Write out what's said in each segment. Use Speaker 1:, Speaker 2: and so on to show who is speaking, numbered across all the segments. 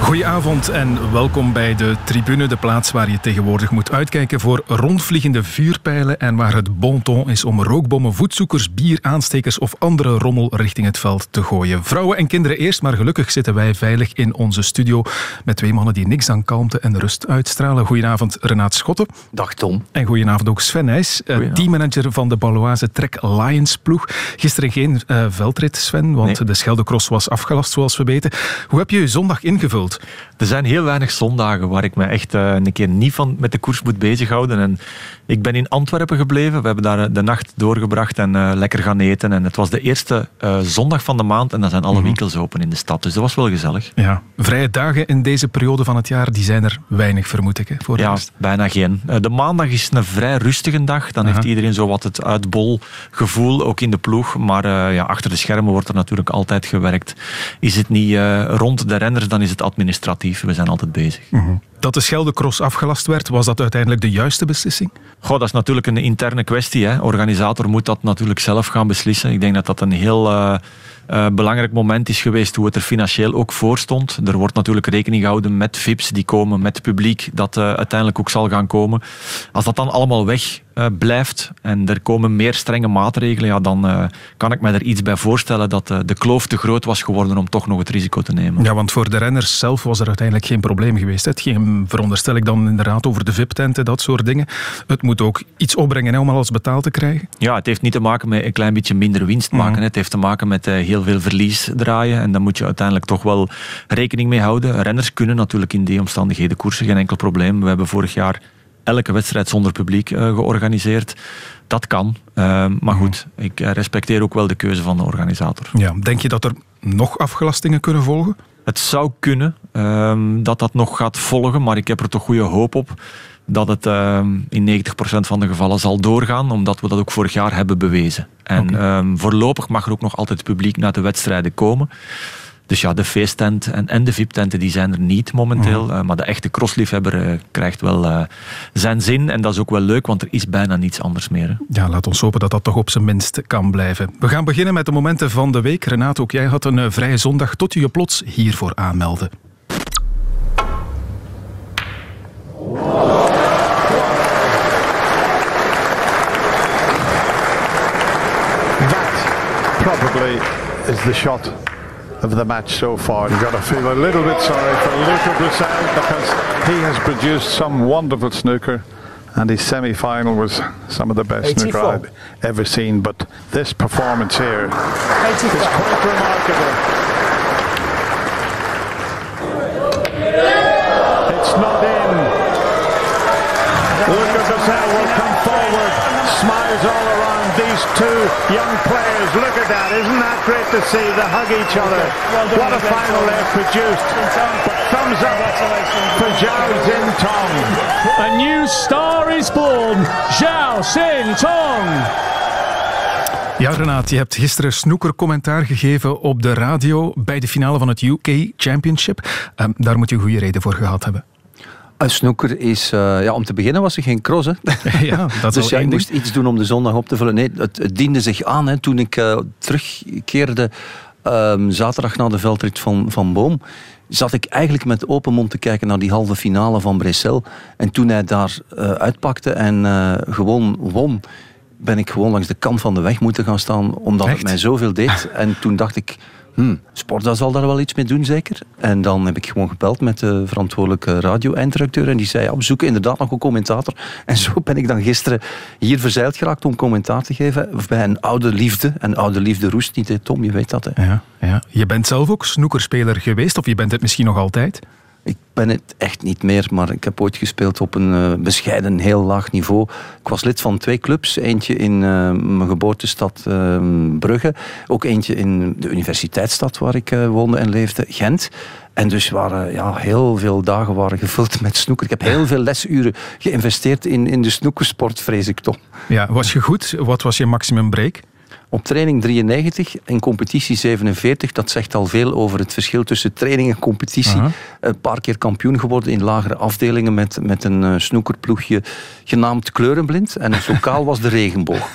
Speaker 1: Goedenavond en welkom bij de Tribune, de plaats waar je tegenwoordig moet uitkijken voor rondvliegende vuurpijlen en waar het bon ton is om rookbommen, voetzoekers, bier, aanstekers of andere rommel richting het veld te gooien. Vrouwen en kinderen eerst, maar gelukkig zitten wij veilig in onze studio met twee mannen die niks aan kalmte en rust uitstralen. Goedenavond Renaat Schotten.
Speaker 2: Dag Tom.
Speaker 1: En goedenavond ook Sven Nijs, eh, teammanager van de Baloise Trek Lions ploeg. Gisteren geen uh, veldrit Sven, want nee. de Scheldecross was afgelast zoals we weten. Hoe heb je je zondag ingevuld?
Speaker 2: Er zijn heel weinig zondagen waar ik me echt uh, een keer niet van met de koers moet bezighouden. En ik ben in Antwerpen gebleven. We hebben daar eh, de nacht doorgebracht en uh, lekker gaan eten. En het was de eerste uh, zondag van de maand en dan zijn alle mm -hmm. winkels open in de stad. Dus dat was wel gezellig.
Speaker 1: Ja, vrije dagen in deze periode van het jaar, die zijn er weinig, vermoed ik. Hè, voor
Speaker 2: ja, bijna geen. de maandag is een vrij rustige dag. Dan -huh. heeft iedereen zo wat het uitbol gevoel, ook in de ploeg. Maar ja, achter de schermen wordt er natuurlijk altijd gewerkt. Is het niet rond de renners, dan is het administratief. We zijn altijd bezig.
Speaker 1: Mm -hmm. Dat de Scheldecross afgelast werd, was dat uiteindelijk de juiste beslissing?
Speaker 2: Goh, dat is natuurlijk een interne kwestie. Hè. Organisator moet dat natuurlijk zelf gaan beslissen. Ik denk dat dat een heel uh, uh, belangrijk moment is geweest hoe het er financieel ook voor stond. Er wordt natuurlijk rekening gehouden met VIP's die komen, met het publiek dat uh, uiteindelijk ook zal gaan komen. Als dat dan allemaal weg blijft en er komen meer strenge maatregelen, ja, dan kan ik me er iets bij voorstellen dat de kloof te groot was geworden om toch nog het risico te nemen.
Speaker 1: Ja, want voor de renners zelf was er uiteindelijk geen probleem geweest. Het ging, veronderstel ik dan inderdaad over de VIP-tenten, dat soort dingen. Het moet ook iets opbrengen hè, om alles betaald te krijgen.
Speaker 2: Ja, het heeft niet te maken met een klein beetje minder winst maken. Mm. Het heeft te maken met heel veel verlies draaien. En daar moet je uiteindelijk toch wel rekening mee houden. Renners kunnen natuurlijk in die omstandigheden koersen, geen enkel probleem. We hebben vorig jaar elke wedstrijd zonder publiek uh, georganiseerd. Dat kan. Uh, maar goed, ik respecteer ook wel de keuze van de organisator.
Speaker 1: Ja, denk je dat er nog afgelastingen kunnen volgen?
Speaker 2: Het zou kunnen uh, dat dat nog gaat volgen, maar ik heb er toch goede hoop op dat het uh, in 90% van de gevallen zal doorgaan, omdat we dat ook vorig jaar hebben bewezen. En okay. um, voorlopig mag er ook nog altijd publiek naar de wedstrijden komen. Dus ja, de feesttent en, en de VIP-tenten die zijn er niet momenteel. Mm. Uh, maar de echte crossliefhebber uh, krijgt wel uh, zijn zin. En dat is ook wel leuk, want er is bijna niets anders meer. Hè.
Speaker 1: Ja, laat ons hopen dat dat toch op zijn minst kan blijven. We gaan beginnen met de momenten van de week. Renaat, ook jij had een vrije zondag tot je je plots hiervoor aanmeldde.
Speaker 3: Probably is the shot of the match so far. You've got to feel a little bit sorry for Luca Broussard because he has produced some wonderful snooker and his semi-final was some of the best 84. snooker I've ever seen. But this performance here 85. is quite remarkable. It's not in. Luca Broussard will come forward, smiles all around these two young players. Look at that. Isn't that great to see? They hug each other. What a final they've produced. But thumbs up for Zhao Xin Tong.
Speaker 4: A new star is born. Zhao Xin Tong.
Speaker 1: Ja, Renaat, je hebt gisteren snoeker commentaar gegeven op de radio bij de finale van het UK Championship. Um, daar moet je een goede reden voor gehad hebben.
Speaker 5: Een snoeker is, uh, ja, om te beginnen was er geen cross. Hè?
Speaker 1: Ja, dat
Speaker 5: dus ja, ik moest iets doen om de zondag op te vullen. Nee, het, het diende zich aan hè, toen ik uh, terugkeerde um, zaterdag na de veldrit van, van Boom. Zat ik eigenlijk met open mond te kijken naar die halve finale van Bressel. En toen hij daar uh, uitpakte en gewoon won, ben ik gewoon langs de kant van de weg moeten gaan staan, omdat Echt? het mij zoveel deed. En toen dacht ik, Hmm, Sportza zal daar wel iets mee doen, zeker. En dan heb ik gewoon gebeld met de verantwoordelijke radio-eindredacteur. En die zei, ja, we zoeken inderdaad nog een commentator. En zo ben ik dan gisteren hier verzeild geraakt om commentaar te geven. Bij een oude liefde. En oude liefde roest niet, hè, Tom, je weet dat. Hè.
Speaker 1: Ja, ja. Je bent zelf ook snoekerspeler geweest, of je bent het misschien nog altijd?
Speaker 5: Ik ben het echt niet meer, maar ik heb ooit gespeeld op een uh, bescheiden, heel laag niveau. Ik was lid van twee clubs. Eentje in uh, mijn geboortestad uh, Brugge. Ook eentje in de universiteitsstad waar ik woonde en leefde, Gent. En dus waren ja, heel veel dagen waren gevuld met snoeker. Ik heb heel veel lesuren geïnvesteerd in, in de snoekersport, vrees ik toch.
Speaker 1: Ja, was je goed? Wat was je maximum break?
Speaker 5: Op training 93 en competitie 47. Dat zegt al veel over het verschil tussen training en competitie.
Speaker 1: Aha.
Speaker 5: Een paar keer kampioen geworden in lagere afdelingen met, met een eh, snoekerploegje genaamd Kleurenblind. En het lokaal was de regenboog.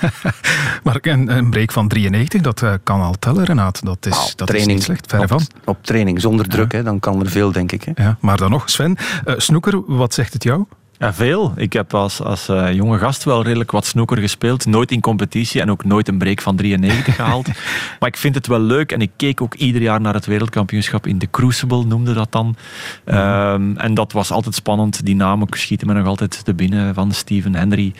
Speaker 1: Maar een, een break van 93, dat eh, kan al tellen, Renaat. Dat is,
Speaker 5: Nou,
Speaker 1: dat is niet slecht, verre
Speaker 5: op,
Speaker 1: van.
Speaker 5: op training zonder druk, hè, dan kan er veel, denk ik. Hè.
Speaker 1: Ja, maar dan nog, Sven, eh, snoeker, wat zegt het jou?
Speaker 2: Ja, veel. Ik heb als, als eh, jonge gast wel redelijk wat snoeker gespeeld. Nooit in competitie en ook nooit een break van 93 gehaald. Maar ik vind het wel leuk en ik keek ook ieder jaar naar het wereldkampioenschap in de Crucible, noemde dat dan. Ehm, en dat was altijd spannend. Die namen schieten me nog altijd te binnen. Van Steven Henry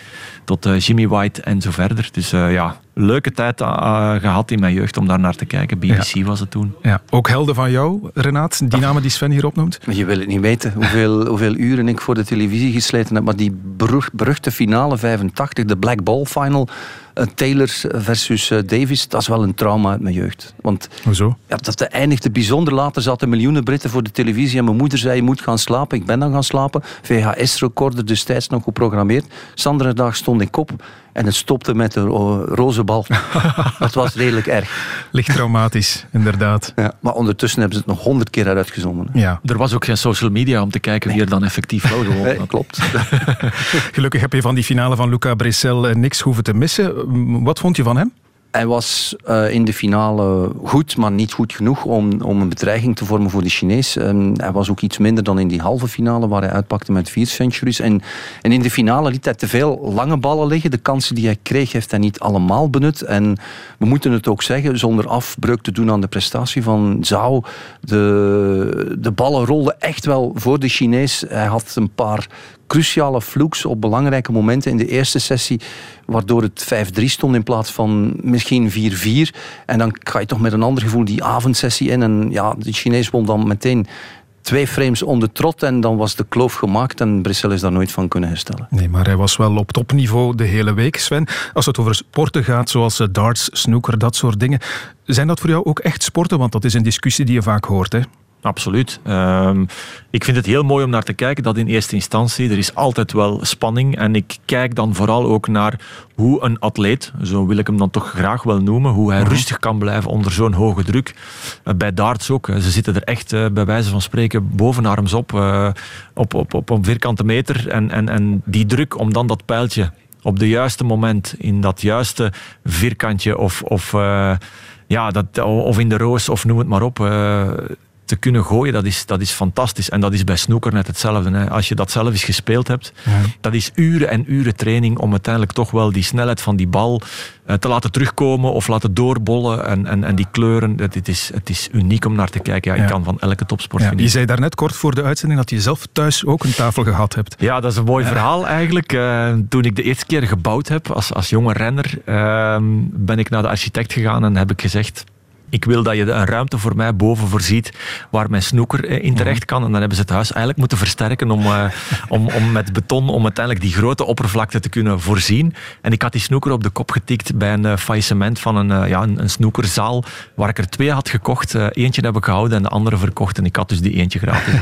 Speaker 2: tot eh, Jimmy White en zo verder. Dus eh, ja, leuke tijd eh, gehad in mijn jeugd om daar naar te kijken. BBC was het toen.
Speaker 1: Ja, ook helden van jou, Renaat, die namen die Sven hier opnoemt?
Speaker 5: Maar Je wil het niet weten hoeveel, hoeveel uren ik voor de televisie gesleten heb. Maar die berucht- beruchte finale 85, de Black Ball Final, eh, Taylor versus eh, Davis, dat is wel een trauma uit mijn jeugd. Want
Speaker 1: Hoezo?
Speaker 5: ja, dat eindigde bijzonder laat. Er zaten miljoenen Britten voor de televisie en mijn moeder zei je moet gaan slapen. Ik ben dan gaan slapen. VHS-recorder destijds nog geprogrammeerd. Zanderdag stond ik op en het stopte met een ro- roze bal. dat was redelijk erg.
Speaker 1: Licht traumatisch, inderdaad.
Speaker 5: Ja, maar ondertussen hebben ze het nog honderd keer uitgezonden.
Speaker 1: Ja,
Speaker 2: Er was ook geen social media om te kijken wie er dan effectief wel gewonnen
Speaker 5: Nee,
Speaker 2: had.
Speaker 5: klopt.
Speaker 1: gelukkig heb je van die finale van Luca Bressel eh, niks hoeven te missen. Wat vond je van hem?
Speaker 5: Hij was eh, in de finale goed, maar niet goed genoeg om, om een bedreiging te vormen voor de Chinees. En hij was ook iets minder dan in die halve finale, waar hij uitpakte met vier centuries. En, en in de finale liet hij te veel lange ballen liggen. De kansen die hij kreeg, heeft hij niet allemaal benut. En we moeten het ook zeggen, zonder afbreuk te doen aan de prestatie van Zhao. De, de ballen rolden echt wel voor de Chinees. Hij had een paar cruciale flukes op belangrijke momenten in de eerste sessie, waardoor het 5-3 stond in plaats van misschien 4-4. En dan ga je toch met een ander gevoel die avondsessie in. En ja, de Chinees won dan meteen twee frames trot en dan was de kloof gemaakt en Brussel is daar nooit van kunnen herstellen.
Speaker 1: Nee, maar hij was wel op topniveau de hele week. Sven, als het over sporten gaat, zoals eh, darts, snooker, dat soort dingen, zijn dat voor jou ook echt sporten? Want dat is een discussie die je vaak hoort, hè?
Speaker 2: Absoluut. Ehm, ik vind het heel mooi om naar te kijken dat in eerste instantie er is altijd wel spanning. En ik kijk dan vooral ook naar hoe een atleet, zo wil ik hem dan toch graag wel noemen, hoe hij rustig kan blijven onder zo'n hoge druk. Eh, bij darts ook. Ze zitten er echt eh, bij wijze van spreken bovenarms op, eh, op, op, op een vierkante meter. En, en, en die druk om dan dat pijltje op de juiste moment in dat juiste vierkantje of, of, ja, dat, of in de roos of noem het maar op. te kunnen gooien, dat is, dat is fantastisch. En dat is bij snoeker net hetzelfde. Hè. Als je dat zelf eens gespeeld hebt, dat is uren en uren training om uiteindelijk toch wel die snelheid van die bal eh, te laten terugkomen of laten doorbollen. En, en, en die kleuren, het, is, het is uniek om naar te kijken. Ja. Ik kan van elke topsport
Speaker 1: Ja, je zei daarnet kort voor de uitzending dat je zelf thuis ook een tafel gehad hebt.
Speaker 2: Ja, dat is een mooi verhaal eigenlijk. Eh, toen ik de eerste keer gebouwd heb als, als jonge renner, ehm, ben ik naar de architect gegaan en heb ik gezegd. Ik wil dat je een ruimte voor mij boven voorziet waar mijn snoeker eh, in terecht kan. En dan hebben ze het huis eigenlijk moeten versterken om, eh, om, om met beton om uiteindelijk die grote oppervlakte te kunnen voorzien. En ik had die snoeker op de kop getikt bij een eh, faillissement van een, ja, een, een snoekerzaal waar ik er twee had gekocht. Eentje heb ik gehouden en de andere verkocht. En ik had dus die eentje gratis.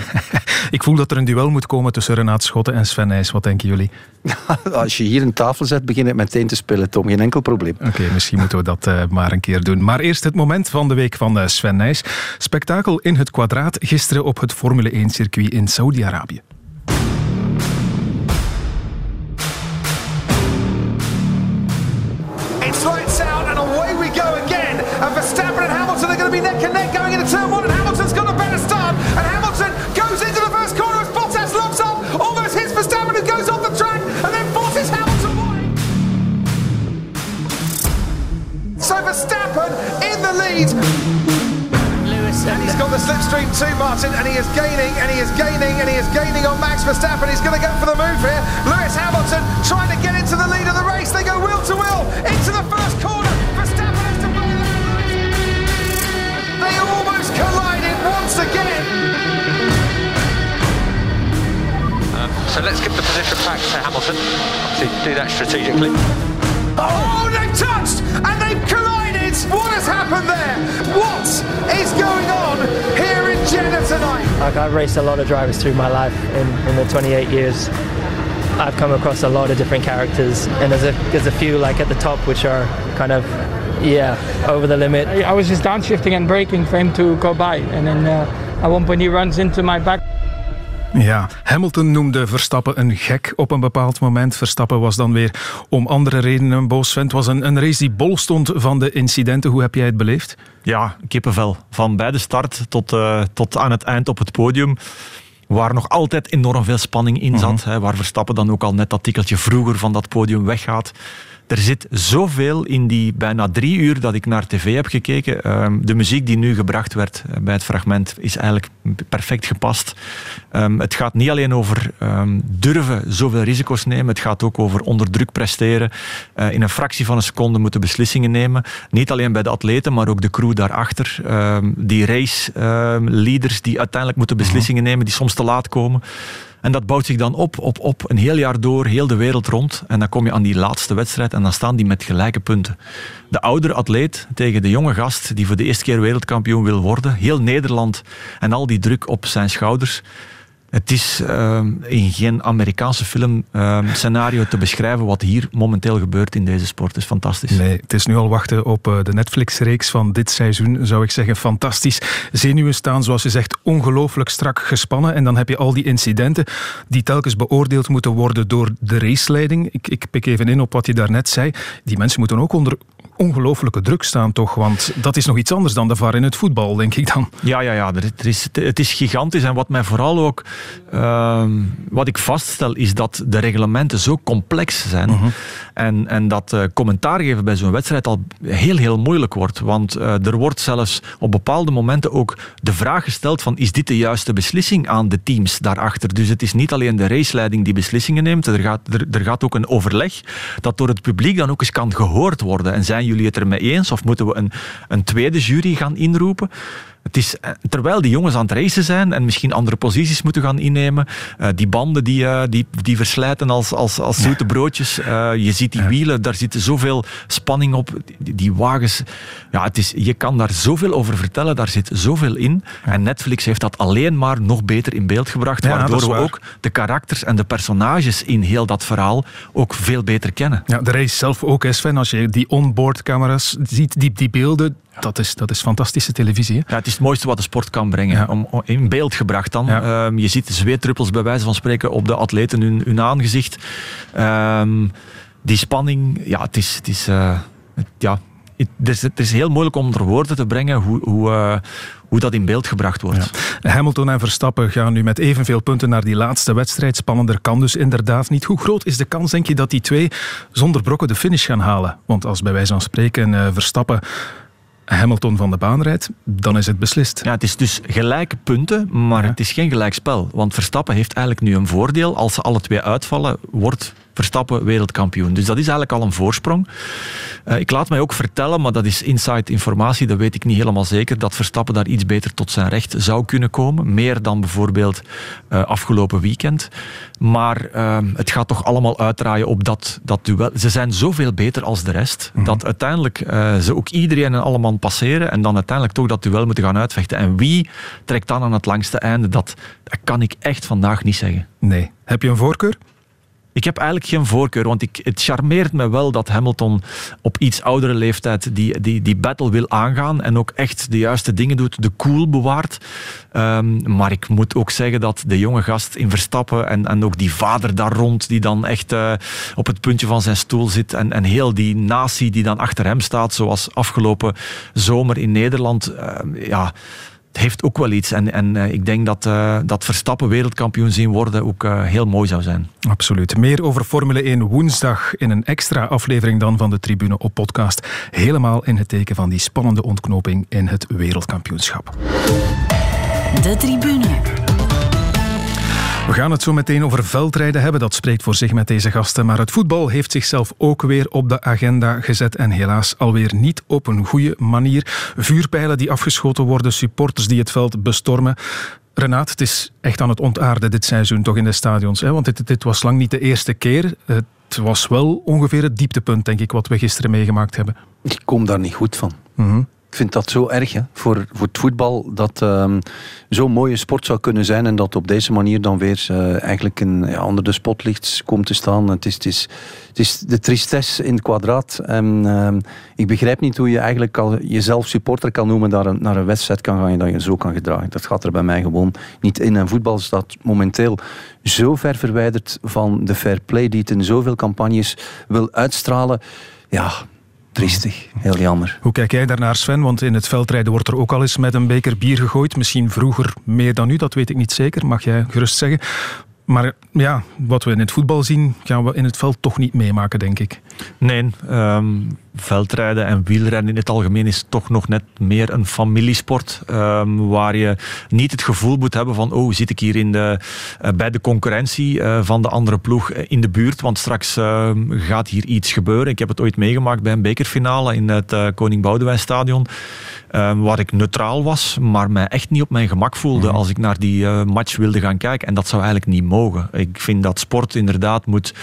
Speaker 1: Ik voel dat er een duel moet komen tussen Renaat Schotten en Sven Nijs. Wat denken jullie?
Speaker 5: Als je hier een tafel zet, begin ik meteen te spelen, Tom. Geen enkel probleem.
Speaker 1: Oké, misschien moeten we dat maar een keer doen. Maar eerst het moment van de week van eh, Sven Nijs. Spektakel in het kwadraat gisteren op het Formule 1-circuit in Saudi-Arabië.
Speaker 6: Slipstream Martin, and he is gaining, and he is gaining, and he is gaining on Max Verstappen. He's going to go for the move here. Lewis Hamilton trying to get into the lead of the race. They go wheel to wheel into the first corner. Verstappen has to break They almost collided once again.
Speaker 7: Um, so let's give the position back to Hamilton. Obviously, do that strategically.
Speaker 6: Oh, they've touched and they've collided. What has happened there? What is going on here in Jeddah tonight?
Speaker 8: Like I've raced a lot of drivers through my life in, in the 28 years. I've come across a lot of different characters, and there's a there's a few like at the top which are kind of yeah over the limit.
Speaker 9: I, I was just downshifting and braking for him to go by, and then uh, at one point he runs into my back.
Speaker 1: Ja, Hamilton noemde Verstappen een gek op een bepaald moment. Verstappen was dan weer om andere redenen een boos vent. Het was een, een race die bol stond van de incidenten. Hoe heb jij het beleefd?
Speaker 2: Ja, kippenvel. Van bij de start tot, uh, tot aan het eind op het podium. Waar nog altijd enorm veel spanning in zat. hè, waar Verstappen dan ook al net dat tikkeltje vroeger van dat podium weggaat. Er zit zoveel in die bijna drie uur dat ik naar tv heb gekeken. Ehm, de muziek die nu gebracht werd eh, bij het fragment is eigenlijk perfect gepast. Ehm, het gaat niet alleen over um, durven zoveel risico's nemen. Het gaat ook over onder druk presteren. Uh, in een fractie van een seconde moeten beslissingen nemen. Niet alleen bij de atleten, maar ook de crew daarachter. die race leaders die uiteindelijk moeten beslissingen nemen, die soms te laat komen. En dat bouwt zich dan op, op, op, een heel jaar door, heel de wereld rond. En dan kom je aan die laatste wedstrijd en dan staan die met gelijke punten. De oudere atleet tegen de jonge gast die voor de eerste keer wereldkampioen wil worden. Heel Nederland en al die druk op zijn schouders. Het is uh, in geen Amerikaanse film uh, scenario te beschrijven wat hier momenteel gebeurt in deze sport. Het is fantastisch.
Speaker 1: Nee, het is nu al wachten op uh, de Netflix-reeks van dit seizoen, zou ik zeggen. Fantastisch. Zenuwen staan, zoals je zegt, ongelooflijk strak gespannen. En dan heb je al die incidenten die telkens beoordeeld moeten worden door de raceleiding. Ik, ik pik even in op wat je daarnet zei. Die mensen moeten ook onder ongelooflijke druk staan, toch? Want dat is nog iets anders dan de VAR in het voetbal, denk ik dan.
Speaker 2: Ja, ja, ja. Er is, het is gigantisch. En wat mij vooral ook... Uh, wat ik vaststel, is dat de reglementen zo complex zijn. Uh mhm. -huh. En, en dat uh, commentaar geven bij zo'n wedstrijd al heel, heel moeilijk wordt. Want uh, er wordt zelfs op bepaalde momenten ook de vraag gesteld van is dit de juiste beslissing aan de teams daarachter? Dus het is niet alleen de raceleiding die beslissingen neemt. Er gaat, er, er gaat ook een overleg dat door het publiek dan ook eens kan gehoord worden. En zijn jullie het ermee eens? Of moeten we een, een tweede jury gaan inroepen? Het is, eh, terwijl die jongens aan het racen zijn en misschien andere posities moeten gaan innemen, uh, die banden die, uh, die, die verslijten als, als, als zoete broodjes. Uh, je ziet die wielen, daar zit zoveel spanning op. Die, die, wagens, ja, het is, je kan daar zoveel over vertellen, daar zit zoveel in. En Netflix heeft dat alleen maar nog beter in beeld gebracht, ja, waardoor we ook de karakters en de personages in heel dat verhaal ook veel beter kennen.
Speaker 1: Ja, de race zelf ook, Sven, als je die onboard-camera's ziet, die, die beelden, dat is, dat is fantastische televisie. Hè?
Speaker 2: Ja, het is het mooiste wat de sport kan brengen. Ja. Om, in beeld gebracht dan. Ja. Um, je ziet zweetdruppels bij wijze van spreken op de atleten hun, hun aangezicht. Um, die spanning, ja, het is... Het is uh, het, ja, het, is, het is heel moeilijk om onder woorden te brengen hoe, hoe, uh, hoe dat in beeld gebracht wordt.
Speaker 1: Ja. Hamilton en Verstappen gaan nu met evenveel punten naar die laatste wedstrijd. Spannender kan dus inderdaad niet. Hoe groot is de kans, denk je, dat die twee zonder brokken de finish gaan halen? Want als bij wijze van spreken uh, Verstappen Hamilton van de baan rijdt, dan is het beslist.
Speaker 2: Ja, het is dus gelijke punten, maar ja. het is geen gelijkspel. Want Verstappen heeft eigenlijk nu een voordeel. Als ze alle twee uitvallen, wordt Verstappen wereldkampioen. Dus dat is eigenlijk al een voorsprong. Uh, ik laat mij ook vertellen, maar dat is inside informatie, dat weet ik niet helemaal zeker, dat Verstappen daar iets beter tot zijn recht zou kunnen komen. Meer dan bijvoorbeeld uh, afgelopen weekend. Maar uh, het gaat toch allemaal uitdraaien op dat, dat duel. Ze zijn zoveel beter als de rest, mm -hmm. dat uiteindelijk ze ook iedereen en allemaal passeren en dan uiteindelijk toch dat duel moeten gaan uitvechten. En wie trekt dan aan het langste einde, dat, dat kan ik echt vandaag niet zeggen.
Speaker 1: Nee. Heb je een voorkeur?
Speaker 2: Ik heb eigenlijk geen voorkeur, want ik, het charmeert me wel dat Hamilton op iets oudere leeftijd die, die, die battle wil aangaan en ook echt de juiste dingen doet, de cool bewaart. Um, maar ik moet ook zeggen dat de jonge gast in Verstappen en, en ook die vader daar rond, die dan echt uh, op het puntje van zijn stoel zit en, en heel die natie die dan achter hem staat, zoals afgelopen zomer in Nederland, uh, ja het heeft ook wel iets. En, en uh, ik denk dat, uh, dat Verstappen wereldkampioen zien worden ook uh, heel mooi zou zijn.
Speaker 1: Absoluut. Meer over Formule 1 woensdag in een extra aflevering dan van de Tribune op podcast. Helemaal in het teken van die spannende ontknoping in het wereldkampioenschap.
Speaker 10: De Tribune.
Speaker 1: We gaan het zo meteen over veldrijden hebben. Dat spreekt voor zich met deze gasten. Maar het voetbal heeft zichzelf ook weer op de agenda gezet. En helaas alweer niet op een goede manier. Vuurpijlen die afgeschoten worden, supporters die het veld bestormen. Renaat, het is echt aan het ontaarden dit seizoen toch in de stadions. Hè? Want dit, dit was lang niet de eerste keer. Het was wel ongeveer het dieptepunt, denk ik, wat we gisteren meegemaakt hebben.
Speaker 5: Ik kom daar niet goed van.
Speaker 1: Mm -hmm.
Speaker 5: Ik vind dat zo erg hè, voor, voor het voetbal dat um, zo'n mooie sport zou kunnen zijn en dat op deze manier dan weer uh, eigenlijk een, ja, onder de spotlichts komt te staan. Het is, het is, het is de tristesse in het kwadraat. En, uh, ik begrijp niet hoe je eigenlijk jezelf supporter kan noemen naar een, naar een wedstrijd kan gaan en dat je zo kan gedragen. Dat gaat er bij mij gewoon niet in. En voetbal staat momenteel zo ver verwijderd van de fair play die het in zoveel campagnes wil uitstralen. Ja, triestig. Heel jammer.
Speaker 1: Hoe kijk jij daarnaar, Sven? Want in het veldrijden wordt er ook al eens met een beker bier gegooid. Misschien vroeger meer dan nu, dat weet ik niet zeker. Mag jij gerust zeggen. Maar ja, wat we in het voetbal zien, gaan we in het veld toch niet meemaken, denk ik.
Speaker 2: Nee, um, veldrijden en wielrennen in het algemeen is toch nog net meer een familiesport. Um, waar je niet het gevoel moet hebben van, oh, zit ik hier in de, uh, bij de concurrentie uh, van de andere ploeg uh, in de buurt, want straks ehm, gaat hier iets gebeuren. Ik heb het ooit meegemaakt bij een bekerfinale in het Koning Boudewijn Stadion. Um, waar ik neutraal was, maar mij echt niet op mijn gemak voelde mm. als ik naar die match wilde gaan kijken. En dat zou eigenlijk niet mogen. Ik vind dat sport inderdaad moet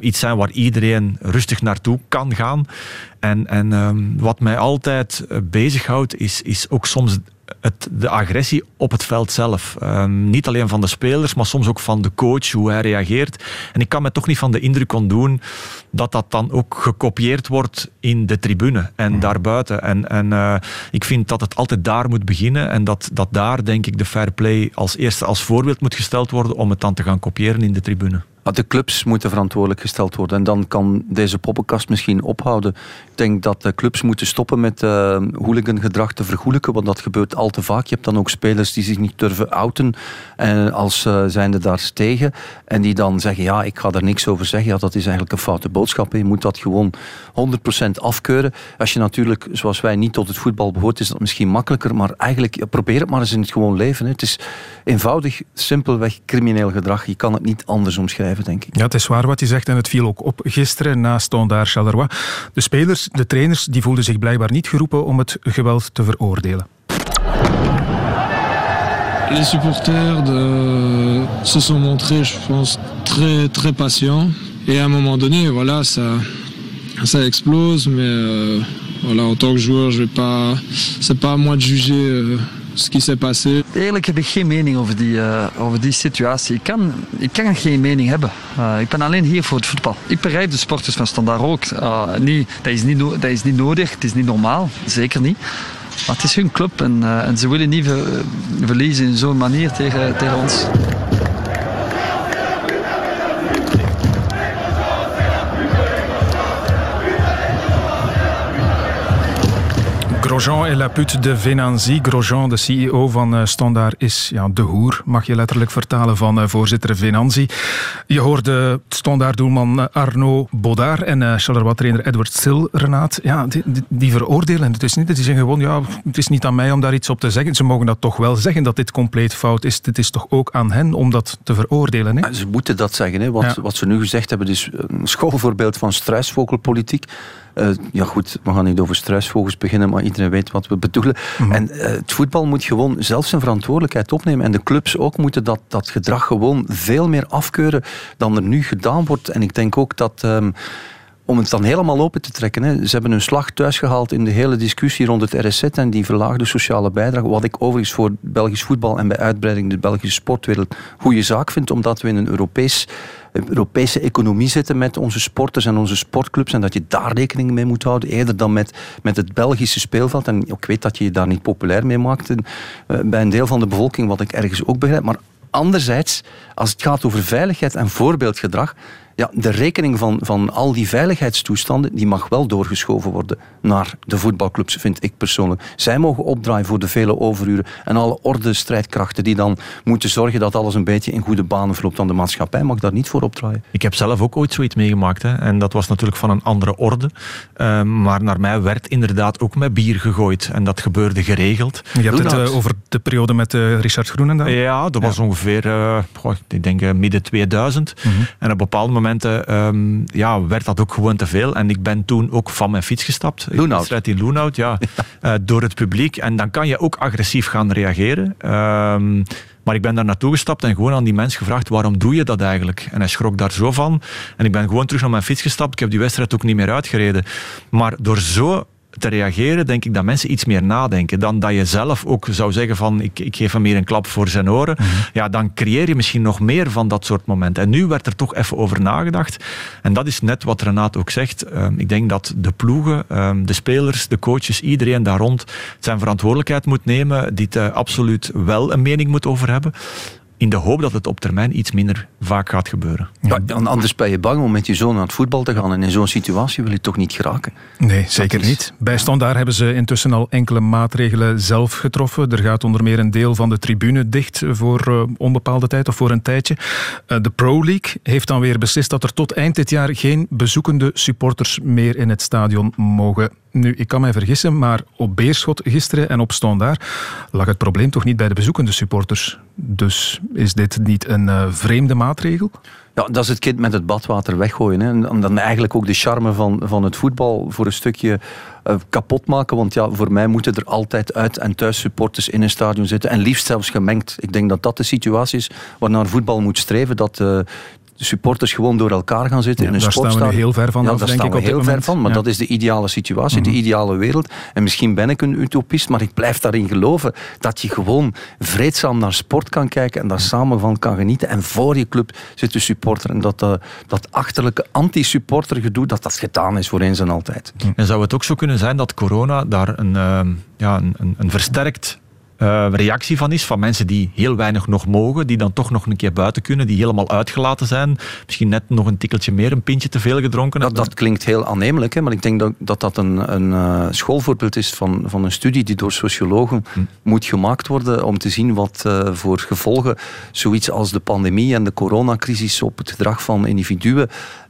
Speaker 2: iets zijn waar iedereen rustig naartoe kan gaan. En, en um, wat mij altijd uh, bezighoudt, is, is ook soms het, de agressie op het veld zelf. Um, niet alleen van de spelers, maar soms ook van de coach, hoe hij reageert. En ik kan me toch niet van de indruk ontdoen dat dat dan ook gekopieerd wordt in de tribune en mm. daarbuiten. En, en uh, ik vind dat het altijd daar moet beginnen en dat, dat daar, denk ik, de fair play als eerste als voorbeeld moet gesteld worden om het dan te gaan kopiëren in de tribune.
Speaker 5: De clubs moeten verantwoordelijk gesteld worden. En dan kan deze poppenkast misschien ophouden. Ik denk dat de clubs moeten stoppen met uh, hooligangedrag te vergoelijken. Want dat gebeurt al te vaak. Je hebt dan ook spelers die zich niet durven outen. En als uh, zijnde daar tegen. En die dan zeggen, ja, ik ga er niks over zeggen. Ja, dat is eigenlijk een foute boodschap. Je moet dat gewoon 100% afkeuren. Als je natuurlijk, zoals wij, niet tot het voetbal behoort, is dat misschien makkelijker. Maar eigenlijk, probeer het maar eens in het gewoon leven. Het is eenvoudig, simpelweg crimineel gedrag. Je kan het niet anders omschrijven. Denk ik.
Speaker 1: Ja, het is waar wat je zegt en het viel ook op gisteren na Standard Charleroi. De spelers, de trainers, die voelden zich blijkbaar niet geroepen om het geweld te veroordelen.
Speaker 11: Les supporters de... se sont montrés, je pense, très, très patients. Et à un moment donné, voilà, ça, ça explose. Mais euh, voilà, en tant que joueur, je vais pas. C'est pas à moi de juger. Euh, ce passé.
Speaker 12: Eigenlijk heb ik geen mening over die, uh, over die situatie. Ik kan, ik kan geen mening hebben. Uh, ik ben alleen hier voor het voetbal. Ik begrijp de sporters van Standaard ook. Uh, niet, dat, is niet, dat is niet nodig, het is niet normaal, zeker niet. Maar het is hun club en, en ze willen niet ver, verliezen in zo'n manier tegen, tegen ons.
Speaker 1: Grosjean et la pute de Venanzi. Grosjean, de CEO van uh, Standaard, is ja, de hoer, mag je letterlijk vertalen, van uh, voorzitter Venanzi. Je hoorde Standaard-doelman eh, Arnaud Baudard en uh, Charleroi-trainer Edward Sil, Renaat. Ja, die, die, veroordelen het is niet. Die zeggen gewoon, ja, het is niet aan mij om daar iets op te zeggen. Ze mogen dat toch wel zeggen, dat dit compleet fout is. Het is toch ook aan hen om dat te veroordelen. Hè?
Speaker 5: Ze moeten dat zeggen. Hè. Wat, ja. wat ze nu gezegd hebben, is een schoolvoorbeeld van struisvogelpolitiek. Uh, ja goed, we gaan niet over struisvogels beginnen, maar iedereen weet wat we bedoelen. Mm. En uh, het voetbal moet gewoon zelf zijn verantwoordelijkheid opnemen. En de clubs ook moeten dat, dat gedrag gewoon veel meer afkeuren dan er nu gedaan wordt. En ik denk ook dat... Um, om het dan helemaal open te trekken. Hè. Ze hebben hun slag thuisgehaald in de hele discussie rond het RSZ en die verlaagde sociale bijdrage. Wat ik overigens voor Belgisch voetbal en bij uitbreiding de Belgische sportwereld goede zaak vind, omdat we in een Europees Europese economie zitten met onze sporters en onze sportclubs en dat je daar rekening mee moet houden, eerder dan met, met het Belgische speelveld. En ik weet dat je je daar niet populair mee maakt en, uh, bij een deel van de bevolking, wat ik ergens ook begrijp. Maar anderzijds, als het gaat over veiligheid en voorbeeldgedrag, ja, de rekening van, van al die veiligheidstoestanden die mag wel doorgeschoven worden naar de voetbalclubs, vind ik persoonlijk. Zij mogen opdraaien voor de vele overuren en alle orde strijdkrachten die dan moeten zorgen dat alles een beetje in goede banen verloopt. Dan de maatschappij mag daar niet voor opdraaien.
Speaker 2: Ik heb zelf ook ooit zoiets meegemaakt. Hè. En dat was natuurlijk van een andere orde. Uh, maar naar mij werd inderdaad ook met bier gegooid. En dat gebeurde geregeld.
Speaker 1: Je hebt het uh, over de periode met uh, Richard Groenendaal?
Speaker 2: Ja, dat was ja. ongeveer, goh, ik denk midden 2000. Mm -hmm. En op een bepaald moment momenten um, ja, werd dat ook gewoon te veel. En ik ben toen ook van mijn fiets gestapt.
Speaker 5: Loenhout.
Speaker 2: in Loenhout, ja. uh, door het publiek. En dan kan je ook agressief gaan reageren. Um, maar ik ben daar naartoe gestapt en gewoon aan die mens gevraagd: waarom doe je dat eigenlijk? En hij schrok daar zo van. En ik ben gewoon terug naar mijn fiets gestapt. Ik heb die wedstrijd ook niet meer uitgereden. Maar door zo te reageren, denk ik dat mensen iets meer nadenken dan dat je zelf ook zou zeggen van ik, ik geef hem hier een klap voor zijn oren.
Speaker 1: Mhm.
Speaker 2: Ja, dan creëer je misschien nog meer van dat soort momenten. En nu werd er toch even over nagedacht. En dat is net wat Renaat ook zegt. Ehm, ik denk dat de ploegen, ehm, de spelers, de coaches, iedereen daar rond zijn verantwoordelijkheid moet nemen, dit uh, absoluut wel een mening moet over hebben in de hoop dat het op termijn iets minder vaak gaat gebeuren.
Speaker 5: Ja, anders ben je bang om met je zoon naar het voetbal te gaan en in zo'n situatie wil je toch niet geraken.
Speaker 1: Nee, zeker niet. Bij Standaard hebben ze intussen al enkele maatregelen zelf getroffen. Er gaat onder meer een deel van de tribune dicht voor uh, onbepaalde tijd of voor een tijdje. Uh, de Pro League heeft dan weer beslist dat er tot eind dit jaar geen bezoekende supporters meer in het stadion mogen nu, ik kan mij vergissen, maar op Beerschot gisteren en op Standaard lag het probleem toch niet bij de bezoekende supporters. Dus is dit niet een uh, vreemde maatregel?
Speaker 5: Ja, dat is het kind met het badwater weggooien. Hè. En dan eigenlijk ook de charme van, van het voetbal voor een stukje uh, kapot maken. Want ja, voor mij moeten er altijd uit- en thuis supporters in een stadion zitten. En liefst zelfs gemengd. Ik denk dat dat de situatie is waarnaar voetbal moet streven. Dat uh, de supporters gewoon door elkaar gaan zitten
Speaker 1: ja,
Speaker 5: in een
Speaker 1: daar
Speaker 5: sportstadion.
Speaker 1: staan we heel ver van
Speaker 5: ja,
Speaker 1: af,
Speaker 5: daar
Speaker 1: denk
Speaker 5: staan
Speaker 1: ik,
Speaker 5: we
Speaker 1: op
Speaker 5: heel ver van, maar
Speaker 1: ja.
Speaker 5: dat is de ideale situatie,
Speaker 1: Mhm.
Speaker 5: de ideale wereld. En misschien ben ik een utopist, maar ik blijf daarin geloven dat je gewoon vreedzaam naar sport kan kijken en daar samen van kan genieten. En voor je club zit de supporter. En dat, uh, dat achterlijke anti-supporter gedoe, dat dat gedaan is voor eens en altijd.
Speaker 2: En zou het ook zo kunnen zijn dat corona daar een, uh, ja, een, een, een versterkt uh, reactie van is. Van mensen die heel weinig nog mogen, die dan toch nog een keer buiten kunnen, die helemaal uitgelaten zijn. Misschien net nog een tikkeltje meer, een pintje te veel gedronken.
Speaker 5: Dat, dat klinkt heel aannemelijk, hè, maar ik denk dat dat, dat een, een uh, schoolvoorbeeld is van, van een studie die door sociologen hm. moet gemaakt worden om te zien wat uh, voor gevolgen zoiets als de pandemie en de coronacrisis op het gedrag van individuen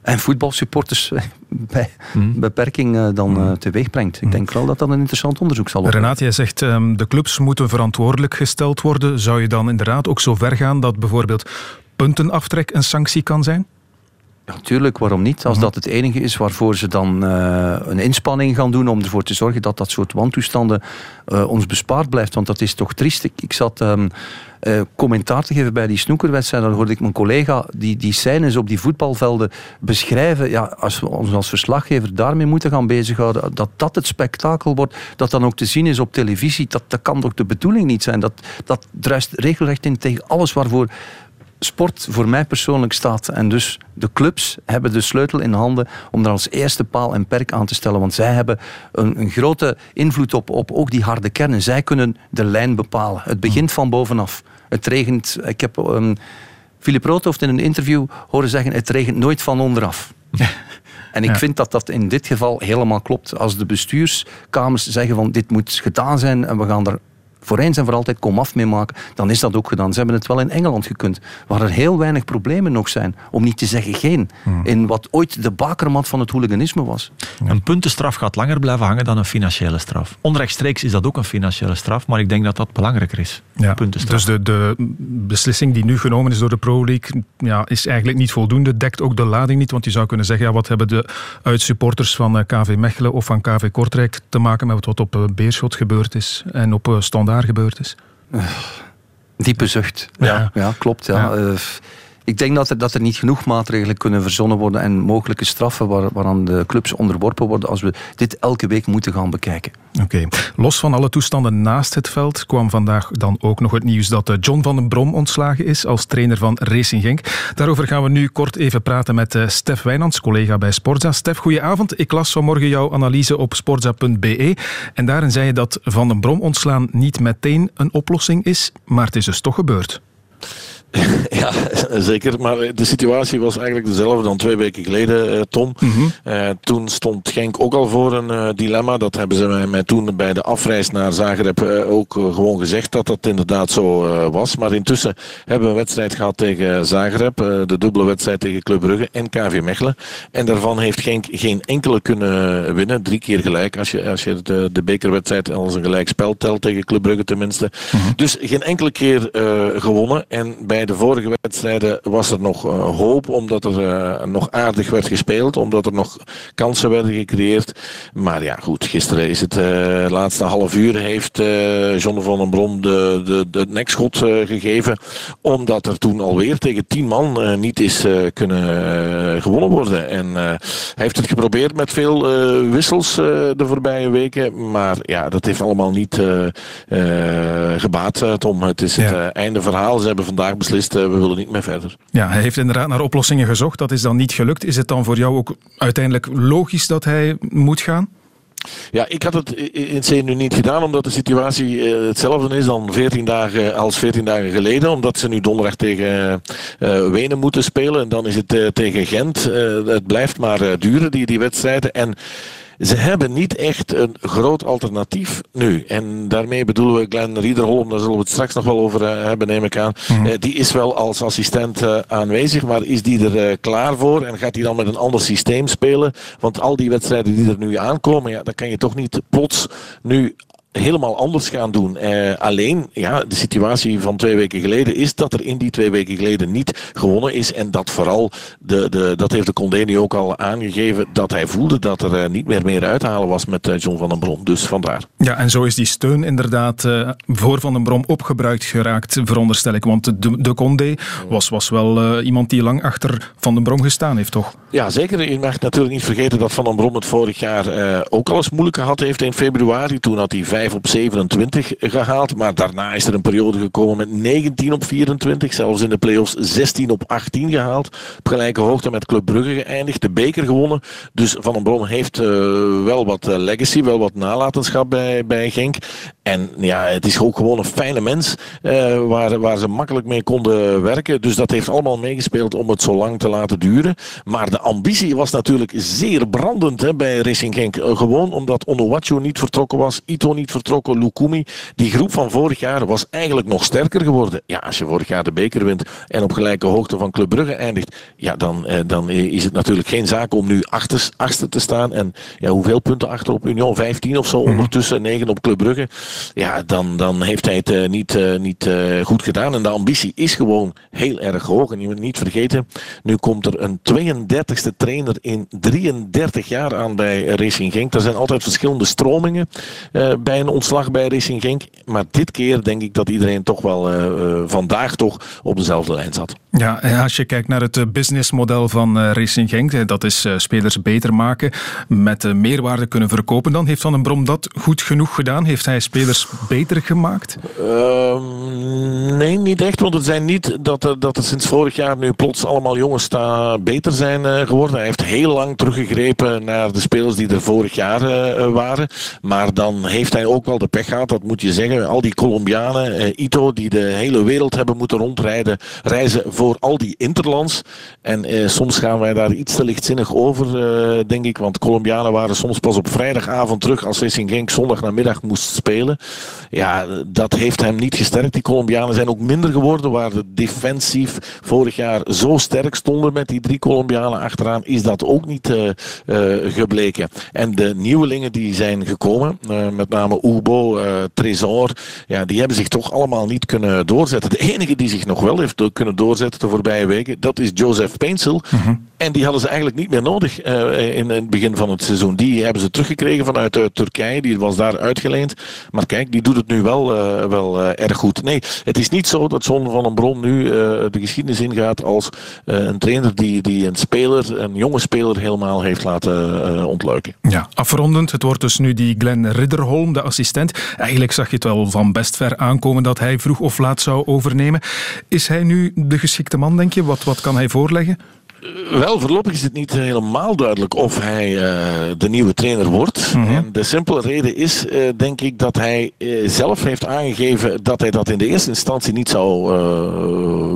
Speaker 5: en voetbalsupporters bij mm. beperking uh, dan uh, teweeg brengt. Ik denk wel dat dat een interessant onderzoek zal worden.
Speaker 1: Renate, jij zegt um, de clubs moeten verantwoordelijk gesteld worden. Zou je dan inderdaad ook zo ver gaan dat bijvoorbeeld puntenaftrek een sanctie kan zijn?
Speaker 5: Ja, tuurlijk, waarom niet? Als dat het enige is waarvoor ze dan uh, een inspanning gaan doen om ervoor te zorgen dat dat soort wantoestanden uh, ons bespaard blijft. Want dat is toch triest. Ik, ik zat um, uh, commentaar te geven bij die snoekerwedstrijd. Dan hoorde ik mijn collega die, die scènes op die voetbalvelden beschrijven. Ja, als we ons als verslaggever daarmee moeten gaan bezighouden, dat dat het spektakel wordt, dat dan ook te zien is op televisie, dat, dat kan toch de bedoeling niet zijn. Dat, dat druist regelrecht in tegen alles waarvoor sport voor mij persoonlijk staat. En dus de clubs hebben de sleutel in handen om daar als eerste paal en perk aan te stellen. Want zij hebben een, een grote invloed op, op ook die harde kernen. Zij kunnen de lijn bepalen. Het begint van bovenaf. Het regent. Ik heb um, Philip Roodhoofd in een interview horen zeggen: het regent nooit van onderaf. En ik ja. vind dat dat in dit geval helemaal klopt. Als de bestuurskamers zeggen van dit moet gedaan zijn en we gaan er voor eens en voor altijd komaf mee maken, dan is dat ook gedaan. Ze hebben het wel in Engeland gekund, waar er heel weinig problemen nog zijn, om niet te zeggen geen, hmm. in wat ooit de bakermat van het hooliganisme was.
Speaker 2: Een puntenstraf gaat langer blijven hangen dan een financiële straf. Onrechtstreeks is dat ook een financiële straf, maar ik denk dat dat belangrijker is.
Speaker 1: Ja. Dus de, de beslissing die nu genomen is door de Pro League ja, is eigenlijk niet voldoende, dekt ook de lading niet, want je zou kunnen zeggen, ja, wat hebben de uitsupporters van KV Mechelen of van KV Kortrijk te maken met wat op Beerschot gebeurd is en op Standaard gebeurd is?
Speaker 5: Diepe zucht. Ja, ja, ja klopt. Ja. ja. Ik denk dat er, dat er niet genoeg maatregelen kunnen verzonnen worden en mogelijke straffen waar, waaraan de clubs onderworpen worden als we dit elke week moeten gaan bekijken.
Speaker 1: Oké. Los van alle toestanden naast het veld kwam vandaag dan ook nog het nieuws dat John van den Brom ontslagen is als trainer van Racing Genk. Daarover gaan we nu kort even praten met uh, Stef Wijnands, collega bij Sportza. Stef, goedenavond. Ik las vanmorgen jouw analyse op sportza.be en daarin zei je dat Van den Brom ontslaan niet meteen een oplossing is, maar het is dus toch gebeurd.
Speaker 13: Ja, zeker. Maar de situatie was eigenlijk dezelfde dan twee weken geleden, Tom. Mm-hmm. Uh, toen stond Genk ook al voor een uh, dilemma. Dat hebben ze mij, mij toen bij de afreis naar Zagreb uh, ook gewoon gezegd dat dat inderdaad zo was. Maar intussen hebben we een wedstrijd gehad tegen Zagreb. de dubbele wedstrijd tegen Club Brugge en KV Mechelen. En daarvan heeft Genk geen enkele kunnen winnen. Drie keer gelijk. Als je, als je de, de bekerwedstrijd als een gelijk spel telt tegen Club Brugge tenminste. Mm-hmm. Dus geen enkele keer gewonnen. En bij de vorige wedstrijden was er nog hoop, omdat er nog aardig werd gespeeld, omdat er nog kansen werden gecreëerd. Maar ja, goed, gisteren is het laatste half uur heeft John van den Brom de, de, de, nekschot gegeven, omdat er toen alweer tegen tien man niet is kunnen gewonnen worden. En hij heeft het geprobeerd met veel wissels de voorbije weken, maar ja, dat heeft allemaal niet gebaat, Tom. Het is het einde verhaal. Ze hebben vandaag beslist, we willen niet meer verder.
Speaker 1: Ja, hij heeft inderdaad naar oplossingen gezocht. Dat is dan niet gelukt. Is het dan voor jou ook uiteindelijk logisch dat hij moet gaan?
Speaker 13: Ja, ik had het in C nu niet gedaan, omdat de situatie hetzelfde is dan 14 dagen als 14 dagen geleden. Omdat ze nu donderdag tegen uh, Wenen moeten spelen. En dan is het uh, tegen Gent. Uh, het blijft maar duren, die, die wedstrijden. En ze hebben niet echt een groot alternatief nu. En daarmee bedoelen we Glenn Riederholm, daar zullen we het straks nog wel over uh, hebben, neem ik aan. Mm -hmm. uh, die is wel als assistent uh, aanwezig, maar is die er klaar voor? En gaat hij dan met een ander systeem spelen? Want al die wedstrijden die er nu aankomen, ja, dan kan je toch niet plots nu helemaal anders gaan doen. Eh, alleen, ja, de situatie van twee weken geleden is dat er in die twee weken geleden niet gewonnen is. En dat vooral, de, de, dat heeft de Condé nu ook al aangegeven, dat hij voelde dat er uh, niet meer meer uit te halen was met uh, John van den Brom. Dus vandaar.
Speaker 1: Ja, en zo is die steun inderdaad uh, voor Van den Brom opgebruikt geraakt, veronderstel ik. Want de, de Condé was, was wel iemand die lang achter Van den Brom gestaan heeft, toch?
Speaker 13: Ja, zeker. Je mag natuurlijk niet vergeten dat Van den Brom het vorig jaar ook al eens moeilijk gehad heeft in februari. Toen had hij 5 op 27 gehaald. Maar daarna is er een periode gekomen met 19 op 24. Zelfs in de play-offs 16 op 18 gehaald. Op gelijke hoogte met Club Brugge geëindigd. De beker gewonnen. Dus Van den Bron heeft uh, wel wat legacy, wel wat nalatenschap bij, bij Genk. En ja, het is ook gewoon een fijne mens uh, waar, waar ze makkelijk mee konden werken. Dus dat heeft allemaal meegespeeld om het zo lang te laten duren. Maar de ambitie was natuurlijk zeer brandend hè, bij Racing Genk. Uh, gewoon omdat Onuwachu niet vertrokken was, Ito niet vertrokken, Lukumi. Die groep van vorig jaar was eigenlijk nog sterker geworden. Ja, als je vorig jaar de beker wint en op gelijke hoogte van Club Brugge eindigt, ja, dan, uh, dan is het natuurlijk geen zaak om nu achter, achter te staan. En ja, hoeveel punten achter op Union? 15 of zo, mm-hmm. ondertussen 9 op Club Brugge ja, dan, dan heeft hij het uh, niet, uh, niet uh, goed gedaan. En de ambitie is gewoon heel erg hoog. En je moet niet vergeten, nu komt er een 32e trainer in 33 jaar aan bij Racing Genk. Er zijn altijd verschillende stromingen bij een ontslag bij Racing Genk. Maar dit keer denk ik dat iedereen toch wel vandaag toch op dezelfde lijn zat.
Speaker 1: Ja, en als je kijkt naar het businessmodel van Racing Genk, dat is spelers beter maken, met meerwaarde kunnen verkopen, dan heeft Van den Brom dat goed genoeg gedaan. Heeft hij spelers beter gemaakt?
Speaker 13: Uh, nee, niet echt. Want het zijn niet dat er, dat sinds vorig jaar nu plots allemaal jongens beter zijn geworden. Hij heeft heel lang teruggegrepen naar de spelers die er vorig jaar waren. Maar dan heeft hij ook wel de pech gehad, dat moet je zeggen. Al die Colombianen, Ito, die de hele wereld hebben moeten rondrijden, reizen voor al die interlands. En soms gaan wij daar iets te lichtzinnig over, denk ik. Want Colombianen waren soms pas op vrijdagavond terug als Racing Genk zondag namiddag moest spelen. Ja, dat heeft hem niet gesterkt. Die Colombianen zijn ook minder geworden. Waar de defensief vorig jaar zo sterk stonden met die drie Colombianen achteraan, is dat ook niet uh, gebleken. En de nieuwelingen die zijn gekomen, met name Ubo, Tresor, ja, die hebben zich toch allemaal niet kunnen doorzetten. De enige die zich nog wel heeft kunnen doorzetten de voorbije weken, dat is Joseph Painsel. Mm -hmm. En die hadden ze eigenlijk niet meer nodig in het begin van het seizoen. Die hebben ze teruggekregen vanuit Turkije. Die was daar uitgeleend. Maar kijk, die doet het nu wel, uh, wel erg goed. Nee, het is niet zo dat John van den Bron nu de geschiedenis ingaat als een trainer die, die een speler, een jonge speler, helemaal heeft laten ontluiken.
Speaker 1: Ja, afrondend. Het wordt dus nu die Glenn Ridderholm, de assistent. Eigenlijk zag je het wel van best ver aankomen dat hij vroeg of laat zou overnemen. Is hij nu de geschikte man, denk je? Wat, wat kan hij voorleggen?
Speaker 13: Wel, voorlopig is het niet helemaal duidelijk of hij uh, de nieuwe trainer wordt. Mm -hmm. En de simpele reden is, uh, denk ik, dat hij uh, zelf heeft aangegeven dat hij dat in de eerste instantie niet zou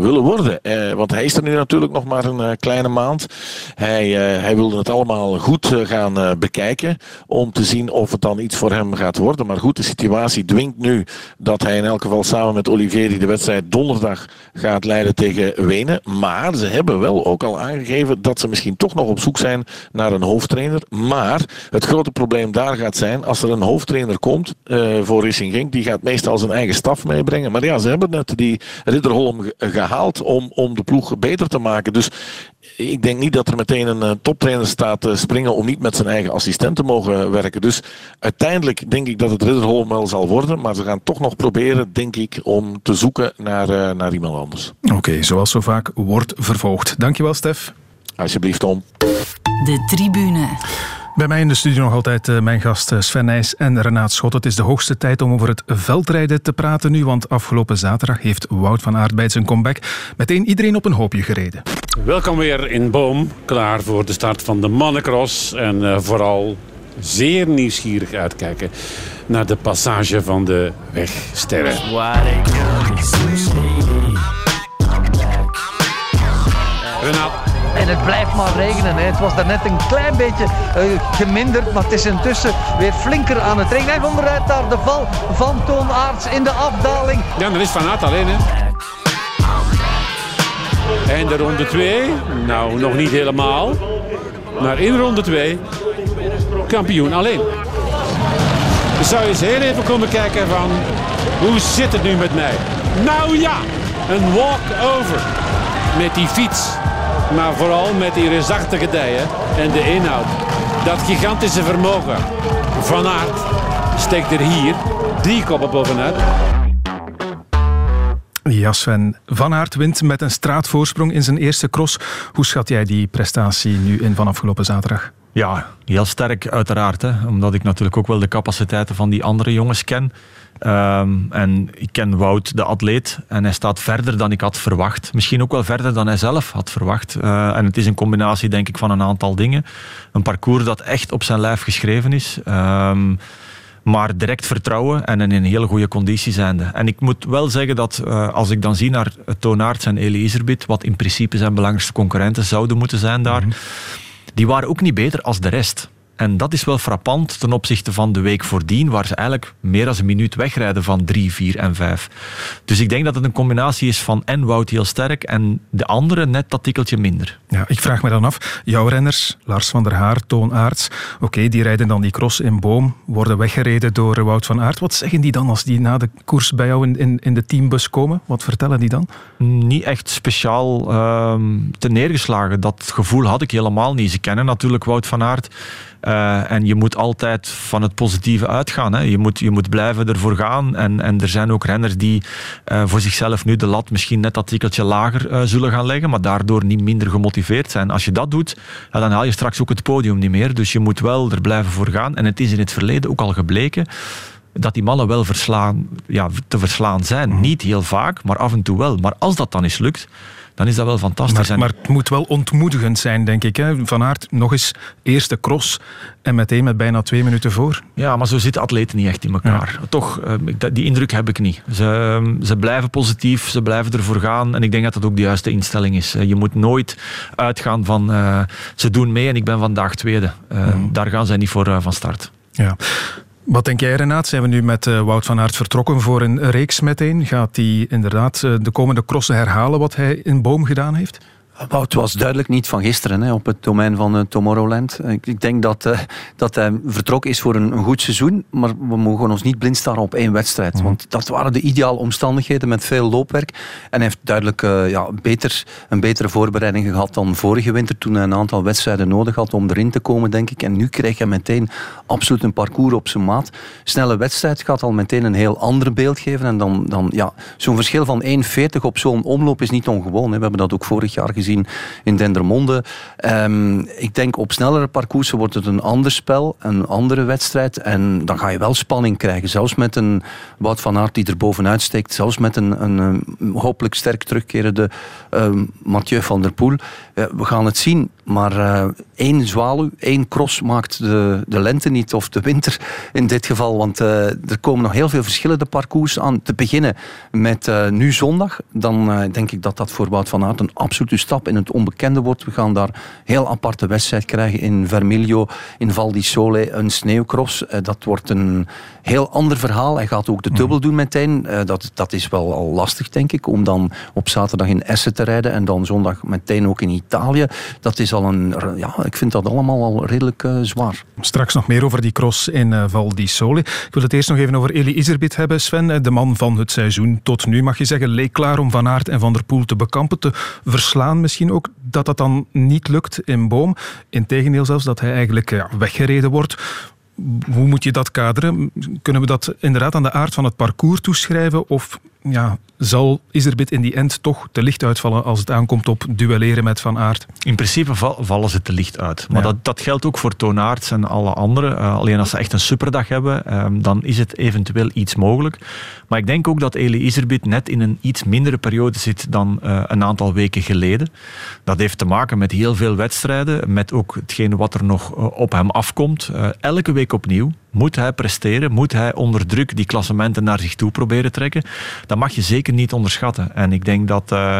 Speaker 13: willen worden. want hij is er nu natuurlijk nog maar een kleine maand. Hij, hij wilde het allemaal goed gaan bekijken om te zien of het dan iets voor hem gaat worden. Maar goed, de situatie dwingt nu dat hij in elk geval samen met Olivier die de wedstrijd donderdag gaat leiden tegen Wenen. Maar ze hebben wel ook al aangegeven aangegeven dat ze misschien toch nog op zoek zijn naar een hoofdtrainer. Maar het grote probleem daar gaat zijn, als er een hoofdtrainer komt uh, voor Racing Genk, die gaat meestal zijn eigen staf meebrengen. Maar ja, ze hebben net die Ridderholm gehaald om, om de ploeg beter te maken. Dus ik denk niet dat er meteen een uh, toptrainer staat te springen om niet met zijn eigen assistent te mogen werken. Dus uiteindelijk denk ik dat het Ridderholm wel zal worden. Maar ze gaan toch nog proberen, denk ik, om te zoeken naar, naar iemand anders.
Speaker 1: Oké, zoals zo vaak wordt vervolgd. Dankjewel, Stef.
Speaker 13: Alsjeblieft, Tom.
Speaker 10: De tribune.
Speaker 1: Bij mij in de studio nog altijd uh, mijn gast Sven Nijs en Renaat Schot. Het is de hoogste tijd om over het veldrijden te praten nu, want afgelopen zaterdag heeft Wout van Aert bij zijn comeback meteen iedereen op een hoopje gereden.
Speaker 14: Welkom weer in Boom, klaar voor de start van de mannencross en uh, vooral zeer nieuwsgierig uitkijken naar de passage van de wegsterren.
Speaker 15: En het blijft maar regenen. Hè. Het was daarnet een klein beetje uh, geminderd, maar het is intussen weer flinker aan het regenen. En onderuit daar de val van Toonaarts in de afdaling.
Speaker 14: Ja, dan is Van Aert alleen hè. En de ronde 2, nou nog niet helemaal. Maar in ronde 2, kampioen alleen. Dus zou je eens heel even komen kijken van, hoe zit het nu met mij? Nou ja, een walk-over met die fiets. Maar vooral met die reusachtige dijen en de inhoud. Dat gigantische vermogen. Van Aert steekt er hier drie koppen bovenuit.
Speaker 1: Ja, Sven. Van Aert wint met een straatvoorsprong in zijn eerste cross. Hoe schat jij die prestatie nu in van afgelopen zaterdag?
Speaker 2: Ja, heel sterk uiteraard. Hè. Omdat ik natuurlijk ook wel de capaciteiten van die andere jongens ken. Um, en ik ken Wout, de atleet, en hij staat verder dan ik had verwacht. Misschien ook wel verder dan hij zelf had verwacht. Uh, en het is een combinatie, denk ik, van een aantal dingen. Een parcours dat echt op zijn lijf geschreven is. Um, maar direct vertrouwen en in een hele goede conditie zijnde. En ik moet wel zeggen dat uh, als ik dan zie naar Toonaerts en Elie Iserbiet, wat in principe zijn belangrijkste concurrenten zouden moeten zijn daar, mm-hmm. die waren ook niet beter als de rest. En dat is wel frappant ten opzichte van de week voordien, waar ze eigenlijk meer dan een minuut wegrijden van 3, 4 en 5. Dus ik denk dat het een combinatie is van en Wout heel sterk en de andere net dat tikkeltje minder.
Speaker 1: Ja, ik vraag me dan af, jouw renners, Lars van der Haar, Toon Aerts, oké, okay, die rijden dan die cross in Boom, worden weggereden door Wout van Aert. Wat zeggen die dan als die na de koers bij jou in, in, in de teambus komen? Wat vertellen die dan?
Speaker 2: Niet echt speciaal um, te neergeslagen. Dat gevoel had ik helemaal niet. Ze kennen natuurlijk Wout van Aert. Uh, en je moet altijd van het positieve uitgaan. Hè. Je, moet, je moet blijven ervoor gaan. En, en er zijn ook renners die uh, voor zichzelf nu de lat misschien net dat tikkeltje lager uh, zullen gaan leggen, maar daardoor niet minder gemotiveerd zijn. Als je dat doet, ja, dan haal je straks ook het podium niet meer. Dus je moet wel er blijven voor gaan. En het is in het verleden ook al gebleken dat die mannen wel verslaan, ja, te verslaan zijn. Mm. Niet heel vaak, maar af en toe wel. Maar als dat dan eens lukt, dan is dat wel fantastisch.
Speaker 1: Maar, maar, het moet wel ontmoedigend zijn, denk ik. Hè? Van Aert nog eens eerste cross en meteen met bijna twee minuten voor.
Speaker 2: Ja, maar zo zitten atleten niet echt in elkaar. Ja. Toch, die indruk heb ik niet. Ze, ze blijven positief, ze blijven ervoor gaan. En ik denk dat dat ook de juiste instelling is. Je moet nooit uitgaan van uh, ze doen mee en ik ben vandaag tweede. Uh, mm. Daar gaan zij niet voor uh, van start.
Speaker 1: Ja. Wat denk jij, Renaat? Zijn we nu met uh, Wout van Aert vertrokken voor een reeks meteen? Gaat hij inderdaad uh, de komende crossen herhalen wat hij in Boom gedaan heeft?
Speaker 5: Wout was duidelijk niet van gisteren hè, op het domein van uh, Tomorrowland. Ik, ik denk dat, uh, dat hij vertrokken is voor een, een, goed seizoen, maar we mogen ons niet blind staren op één wedstrijd. Mm. Want dat waren de ideale omstandigheden met veel loopwerk. En hij heeft duidelijk uh, ja, beter, een betere voorbereiding gehad dan vorige winter, toen hij een aantal wedstrijden nodig had om erin te komen, denk ik. En nu kreeg hij meteen absoluut een parcours op zijn maat. Snelle wedstrijd gaat al meteen een heel ander beeld geven. En dan, dan ja, zo'n verschil van 1,40 op zo'n omloop is niet ongewoon. Hè. We hebben dat ook vorig jaar gezien in Dendermonde. Um, ik denk op snellere parcoursen wordt het een ander spel, een andere wedstrijd. En dan ga je wel spanning krijgen. Zelfs met een Wout van Aert die er bovenuit steekt. Zelfs met een, een, hopelijk sterk terugkerende uh, Mathieu van der Poel. Uh, we gaan het zien. Maar uh, één zwaluw, één cross maakt de, de lente niet, of de winter in dit geval. Want uh, er komen nog heel veel verschillende parcours aan. Te beginnen met uh, nu zondag. Dan denk ik dat dat voor Wout van Aert een absolute stap in het onbekende wordt. We gaan daar heel aparte wedstrijd krijgen in Vermiglio, in Val di Sole, een sneeuwcross. dat wordt een heel ander verhaal. Hij gaat ook de dubbel doen meteen. dat, dat is wel al lastig, denk ik, om dan op zaterdag in Essen te rijden en dan zondag meteen ook in Italië. Dat is een... Ja, ik vind dat allemaal al redelijk uh, zwaar.
Speaker 1: Straks nog meer over die cross in uh, Val di Sole. Ik wil het eerst nog even over Eli Iserbit hebben, Sven. Eh, de man van het seizoen tot nu, mag je zeggen, leek klaar om Van Aert en Van der Poel te bekampen, te verslaan misschien ook. Dat dat dan niet lukt in Boom. Integendeel zelfs, dat hij eigenlijk ja, weggereden wordt hoe moet je dat kaderen? Kunnen we dat inderdaad aan de aard van het parcours toeschrijven? Of ja, zal Iserbit in die end toch te licht uitvallen als het aankomt op duelleren met Van Aert?
Speaker 2: In principe vallen ze te licht uit. Maar dat, dat geldt ook voor Toonaerts en alle anderen. Uh, alleen als ze echt een superdag hebben, um, dan is het eventueel iets mogelijk. Maar ik denk ook dat Eli Iserbit net in een iets mindere periode zit dan uh, een aantal weken geleden. Dat heeft te maken met heel veel wedstrijden, met ook hetgeen wat er nog uh, op hem afkomt. elke week opnieuw moet hij presteren, moet hij onder druk die klassementen naar zich toe proberen trekken. Dat mag je zeker niet onderschatten. En ik denk dat uh,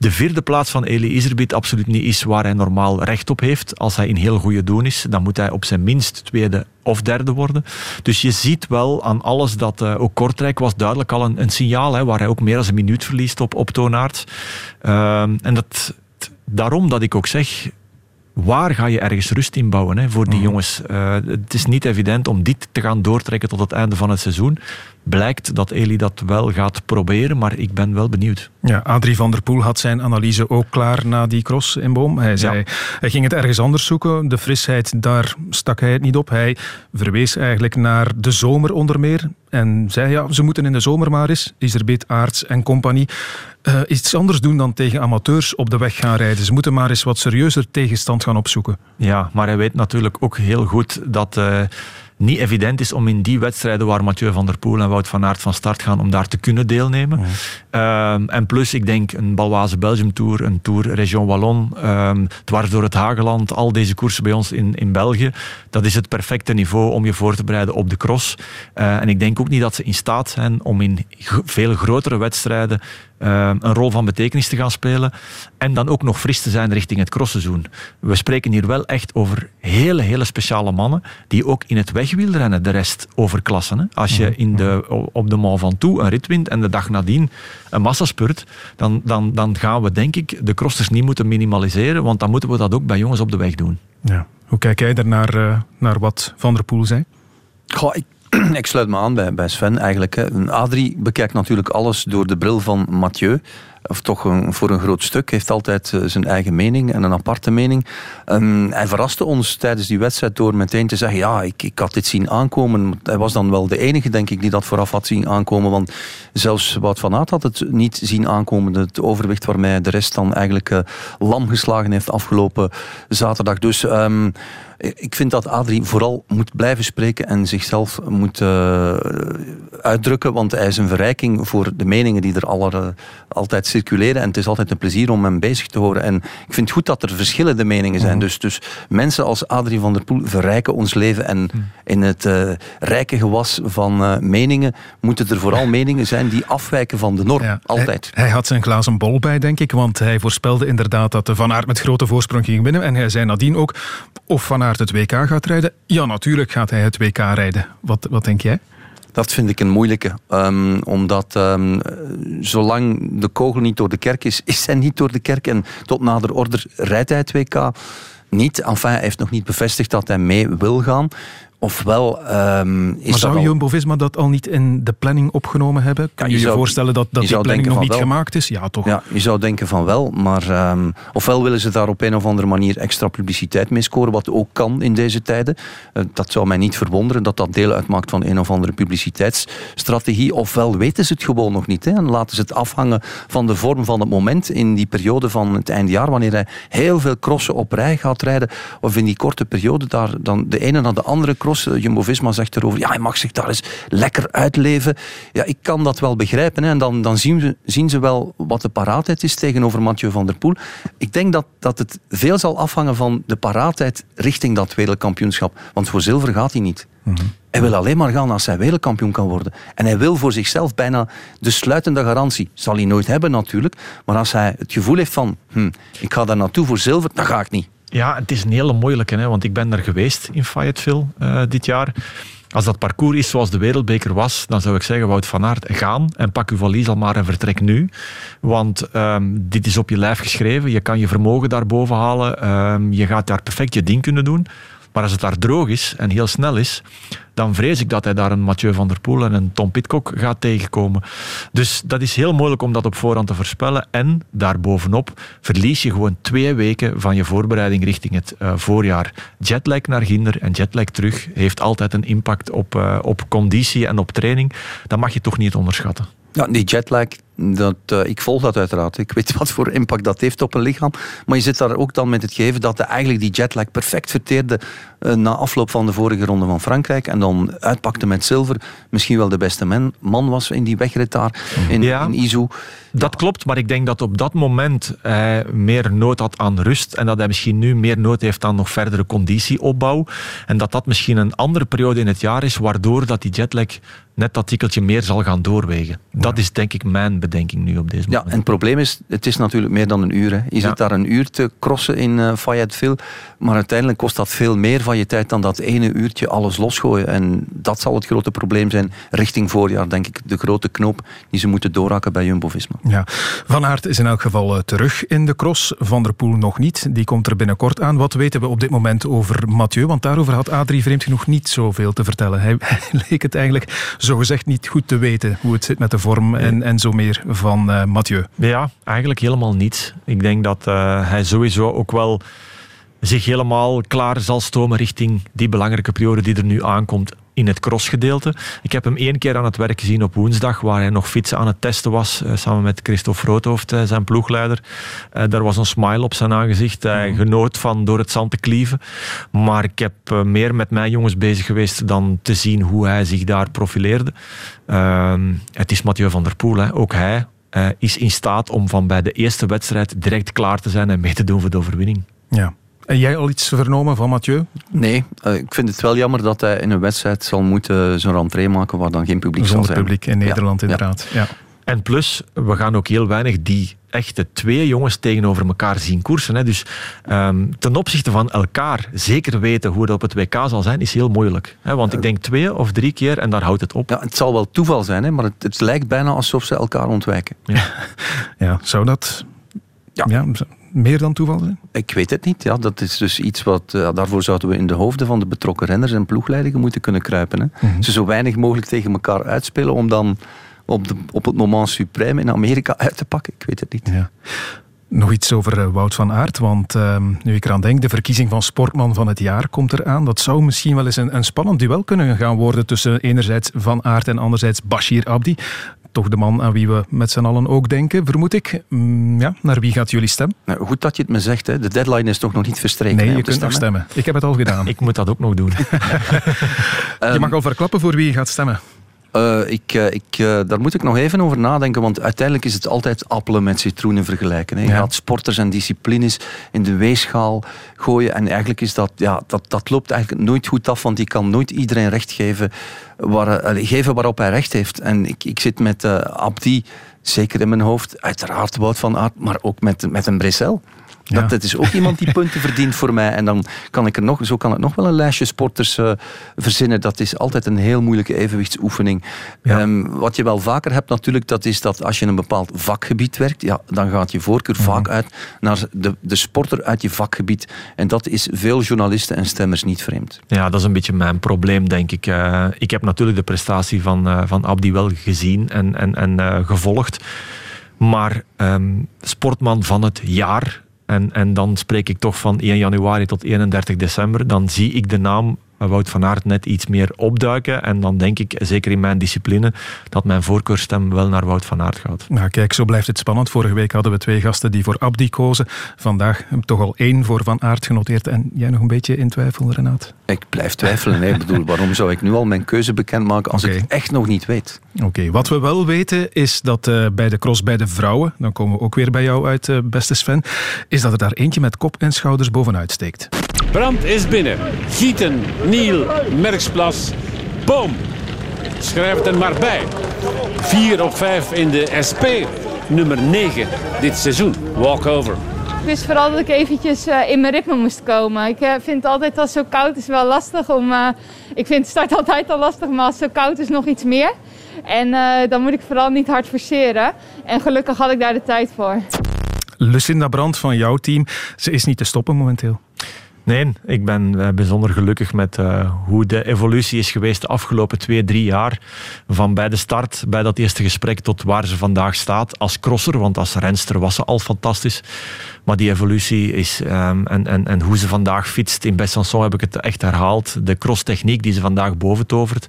Speaker 2: de vierde plaats van Eli Iserbit absoluut niet is waar hij normaal recht op heeft. Als hij in heel goede doen is, dan moet hij op zijn minst tweede of derde worden. Dus je ziet wel aan alles dat uh, ook Kortrijk was duidelijk al een, een signaal, hè, waar hij ook meer dan een minuut verliest op, op Toonaard. Uh, en dat, daarom dat ik ook zeg, waar ga je ergens rust in bouwen hè, voor die mhm. jongens? Uh, het is niet evident om dit te gaan doortrekken tot het einde van het seizoen blijkt dat Eli dat wel gaat proberen, maar ik ben wel benieuwd.
Speaker 1: Ja, Adrie van der Poel had zijn analyse ook klaar na die cross in Boom. Hij zei, hij ging het ergens anders zoeken. De frisheid, daar stak hij het niet op. Hij verwees eigenlijk naar de zomer onder meer. En zei, ja, ze moeten in de zomer maar eens, Iserbit, Aarts en compagnie, uh, iets anders doen dan tegen amateurs op de weg gaan rijden. Ze moeten maar eens wat serieuzer tegenstand gaan opzoeken.
Speaker 2: Ja, maar hij weet natuurlijk ook heel goed dat... Uh, niet evident is om in die wedstrijden waar Mathieu van der Poel en Wout van Aert van start gaan, om daar te kunnen deelnemen. Um, en plus, ik denk een Balwaze Belgium Tour, een Tour Region Wallon, um, dwars door het Hageland, al deze koersen bij ons in, in België, dat is het perfecte niveau om je voor te bereiden op de cross. Uh, en ik denk ook niet dat ze in staat zijn om in veel grotere wedstrijden uh, een rol van betekenis te gaan spelen. En dan ook nog fris te zijn richting het crossseizoen. We spreken hier wel echt over hele, hele speciale mannen die ook in het wegwielrennen de rest overklassen. Hè. Als je in de, op de Mont Ventoux een rit wint en de dag nadien een massaspurt, dan, dan, dan gaan we denk ik de crossers niet moeten minimaliseren, want dan moeten we dat ook bij jongens op de weg doen.
Speaker 1: Ja. Hoe kijk jij er naar, uh, naar wat Van der Poel zei?
Speaker 5: Goh, ik ik sluit me aan bij, Sven eigenlijk. Hè. Adrie bekijkt natuurlijk alles door de bril van Mathieu of toch voor een groot stuk, heeft altijd uh, zijn eigen mening en een aparte mening. Um, hij verraste ons tijdens die wedstrijd door meteen te zeggen, ja, ik, ik had dit zien aankomen. Hij was dan wel de enige, denk ik, die dat vooraf had zien aankomen, want zelfs Wout van Aert had het niet zien aankomen, het overwicht waarmee de rest dan eigenlijk uh, lam geslagen heeft afgelopen zaterdag. Dus... Um, ik vind dat Adrie vooral moet blijven spreken en zichzelf moet uh, uitdrukken, want hij is een verrijking voor de meningen die er aller, altijd circuleren. En het is altijd een plezier om hem bezig te horen. En ik vind het goed dat er verschillende meningen zijn. Mhm. Dus, dus mensen als Adrie van der Poel verrijken ons leven. En mhm. in het uh, rijke gewas van uh, meningen moeten er vooral meningen zijn die afwijken van de norm. altijd.
Speaker 1: Hij, hij, had zijn glazen bol bij, denk ik. Want hij voorspelde inderdaad dat de Van Aert met grote voorsprong ging winnen. En hij zei nadien ook, of Van Aert het WK gaat rijden. Ja, natuurlijk gaat hij het WK rijden. Wat, wat denk jij?
Speaker 5: Dat vind ik een moeilijke. Um, omdat um, zolang de kogel niet door de kerk is, is hij niet door de kerk. En tot nader order rijdt hij het WK niet. Enfin, hij heeft nog niet bevestigd dat hij mee wil gaan. Ofwel um, is
Speaker 1: Maar zou al... Jumbo-Visma dat al niet in de planning opgenomen hebben? Kan je je, voorstellen dat, dat die planning nog niet gemaakt is? Ja, toch?
Speaker 5: Ja, je zou denken van wel. Maar um, ofwel willen ze daar op een of andere manier extra publiciteit mee scoren, wat ook kan in deze tijden. Uh, dat zou mij niet verwonderen dat dat deel uitmaakt van een of andere publiciteitsstrategie. Ofwel weten ze het gewoon nog niet. Hè, en laten ze het afhangen van de vorm van het moment in die periode van het eindjaar, wanneer hij heel veel crossen op rij gaat rijden. Of in die korte periode daar dan de ene na de andere cross cross. Eh, Jumbo-Visma zegt erover, ja, hij mag zich daar eens lekker uitleven. Ja, ik kan dat wel begrijpen. Hè. En dan, dan zien, ze, zien ze wel wat de paraatheid is tegenover Mathieu van der Poel. Ik denk dat, dat het veel zal afhangen van de paraatheid richting dat wereldkampioenschap. Want voor zilver gaat hij niet. Mhm. Hij wil alleen maar gaan als hij wereldkampioen kan worden. En hij wil voor zichzelf bijna de sluitende garantie. Zal hij nooit hebben natuurlijk. Maar als hij het gevoel heeft van, hm, ik ga daar naartoe voor zilver, dan ga ik niet.
Speaker 2: Ja, het is een hele moeilijke, hè, want ik ben er geweest in Fayetteville uh, dit jaar. Als dat parcours is zoals de wereldbeker was, dan zou ik zeggen, Wout van Aert, gaan en pak uw valies al maar en vertrek nu. Want um, dit is op je lijf geschreven. Je kan je vermogen daarboven halen. Um, je gaat daar perfect je ding kunnen doen. Maar als het daar droog is en heel snel is, dan vrees ik dat hij daar een Mathieu van der Poel en een Tom Pitcock gaat tegenkomen. Dus dat is heel moeilijk om dat op voorhand te voorspellen. En daarbovenop verlies je gewoon twee weken van je voorbereiding richting het uh, voorjaar. Jetlag naar Ginder en jetlag terug heeft altijd een impact op, uh, op conditie en op training. Dat mag je toch niet onderschatten.
Speaker 5: Ja, die jetlag, dat, uh, ik volg dat uiteraard. Ik weet wat voor impact dat heeft op een lichaam. Maar je zit daar ook dan met het gegeven dat hij eigenlijk die jetlag perfect verteerde uh, na afloop van de vorige ronde van Frankrijk. En dan uitpakte met zilver. Misschien wel de beste man, man was in die wegrit daar in, ja, in Izu.
Speaker 2: Dat klopt, maar ik denk dat op dat moment hij meer nood had aan rust. En dat hij misschien nu meer nood heeft aan nog verdere conditieopbouw. En dat dat misschien een andere periode in het jaar is, waardoor dat die jetlag net dat tikkeltje meer zal gaan doorwegen. Dat is denk ik mijn bedenking nu op deze moment.
Speaker 5: Ja, en het probleem is, het is natuurlijk meer dan een uur. Hè. Je zit daar een uur te crossen in uh, Fayetteville, maar uiteindelijk kost dat veel meer van je tijd dan dat ene uurtje alles losgooien. En dat zal het grote probleem zijn richting voorjaar, denk ik. De grote knoop die ze moeten doorhakken bij Jumbo-Visma.
Speaker 1: Ja. Van Aert is in elk geval uh, terug in de cross. Van der Poel nog niet. Die komt er binnenkort aan. Wat weten we op dit moment over Mathieu? Want daarover had Adrie vreemd genoeg niet zoveel te vertellen. Hij, hij leek het eigenlijk zogezegd niet goed te weten hoe het zit met de vorm en, en zo meer van uh, Mathieu.
Speaker 2: Ja, eigenlijk helemaal niet. Ik denk dat uh, hij sowieso ook wel zich helemaal klaar zal stomen richting die belangrijke periode die er nu aankomt in het crossgedeelte. Ik heb hem één keer aan het werk gezien op woensdag, waar hij nog fietsen aan het testen was, uh, samen met Christophe Roodhoofd, uh, zijn ploegleider. Uh, daar was een smile op zijn aangezicht. Hij mhm. genoot van door het zand te klieven. Maar ik heb meer met mijn jongens bezig geweest dan te zien hoe hij zich daar profileerde. Ehm, het is Mathieu van der Poel, hè. ook hij is in staat om van bij de eerste wedstrijd direct klaar te zijn en mee te doen voor de overwinning.
Speaker 1: Ja. En jij al iets vernomen van Mathieu?
Speaker 5: Nee, uh, ik vind het wel jammer dat hij in een wedstrijd zal moeten zo'n rentree maken waar dan geen publiek
Speaker 1: Zonder
Speaker 5: zal zijn.
Speaker 1: publiek in Nederland,
Speaker 5: ja.
Speaker 1: inderdaad. Ja.
Speaker 2: En plus, we gaan ook heel weinig die echte twee jongens tegenover elkaar zien koersen. Hè. Dus um, ten opzichte van elkaar zeker weten hoe het op het WK zal zijn, is heel moeilijk. Hè. Want ik denk twee of drie keer en daar houdt het op.
Speaker 5: Ja, het zal wel toeval zijn, hè, maar het, het lijkt bijna alsof ze elkaar ontwijken.
Speaker 1: Ja, ja zou dat... Ja. ja meer dan toeval zijn?
Speaker 5: Ik weet het niet. Ja, dat is dus iets wat. Uh, daarvoor zouden we in de hoofden van de betrokken renners en ploegleidingen moeten kunnen kruipen. Hè. Mm -hmm. Ze zo weinig mogelijk tegen elkaar uitspelen om dan op, de, op het moment supreme in Amerika uit te pakken. Ik weet het niet.
Speaker 1: Ja. Nog iets over uh, Wout van Aert, want uh, nu ik eraan denk, de verkiezing van Sportman van het jaar komt eraan. Dat zou misschien wel eens een, een spannend duel kunnen gaan worden tussen enerzijds Van Aert en anderzijds Bashir Abdi toch de man aan wie we met z'n allen ook denken, vermoed ik. Mm, ja, naar wie gaat jullie stemmen?
Speaker 5: Nou, goed dat je het me zegt. Hè. De deadline is toch nog niet verstreken.
Speaker 1: Nee, je kunt nog stemmen. Ik heb het al gedaan.
Speaker 2: ik moet dat ook nog doen.
Speaker 1: je mag al verklappen voor wie je gaat stemmen.
Speaker 5: Uh, ik, uh, ik, uh, daar moet ik nog even over nadenken, want uiteindelijk is het altijd appelen met citroenen vergelijken. Hè. Je ja. gaat sporters en disciplines in de weegschaal gooien en eigenlijk is dat, ja, dat, dat loopt eigenlijk nooit goed af, want je kan nooit iedereen recht geven, waar, geven waarop hij recht heeft. En ik, ik zit met Abdi zeker in mijn hoofd, uiteraard Wout van Aert, maar ook met, met een Bressel. Ja. Dat, dat, is ook iemand die punten verdient voor mij. En dan kan ik er nog, zo kan ik nog wel een lijstje sporters uh, verzinnen. Dat is altijd een heel moeilijke evenwichtsoefening. Ja. Um, wat je wel vaker hebt natuurlijk, dat is dat als je in een bepaald vakgebied werkt, ja, dan gaat je voorkeur mm -hmm. vaak uit naar de, de sporter uit je vakgebied. En dat is veel journalisten en stemmers niet vreemd.
Speaker 2: Ja, dat is een beetje mijn probleem, denk ik. Uh, ik heb natuurlijk de prestatie van, uh, van Abdi wel gezien en, en, en gevolgd. Maar um, sportman van het jaar en, en dan spreek ik toch van 1 januari tot 31 december. Dan zie ik de naam Wout van Aert net iets meer opduiken. En dan denk ik, zeker in mijn discipline, dat mijn voorkeurstem wel naar Wout van Aert gaat.
Speaker 1: Nou, kijk, zo blijft het spannend. Vorige week hadden we twee gasten die voor Abdi kozen. Vandaag toch al één voor Van Aert genoteerd. En jij nog een beetje in twijfel, Renaat?
Speaker 5: Ik blijf twijfelen. Ik bedoel, waarom zou ik nu al mijn keuze bekendmaken als ik het echt nog niet weet?
Speaker 1: Oké, wat we wel weten is dat uh, bij de cross bij de vrouwen, dan komen we ook weer bij jou uit, uh, beste Sven, is dat er daar eentje met kop en schouders bovenuit steekt.
Speaker 14: Brand is binnen. Gieten, Niel, Merksplas, Boom. Schrijf het er maar bij. 4 op 5 in de SP, nummer 9 dit seizoen. Walkover.
Speaker 16: Ik wist vooral dat ik eventjes uh, in mijn ritme moest komen. Ik uh, vind altijd als het zo koud is wel lastig om... Uh, ik vind het start altijd al lastig, maar als het zo koud is nog iets meer. En dan moet ik vooral niet hard forceren. En gelukkig had ik daar de tijd voor.
Speaker 1: Lucinda Brandt van jouw team, ze is niet te stoppen momenteel.
Speaker 2: Nee, ik ben bijzonder gelukkig met uh, hoe de evolutie is geweest de afgelopen twee, drie jaar. Van bij de start, bij dat eerste gesprek, tot waar ze vandaag staat als crosser. Want als renster was ze al fantastisch. Maar die evolutie is, um, en, en, en hoe ze vandaag fietst, in Besançon heb ik het echt herhaald. De crosstechniek die ze vandaag boven tovert.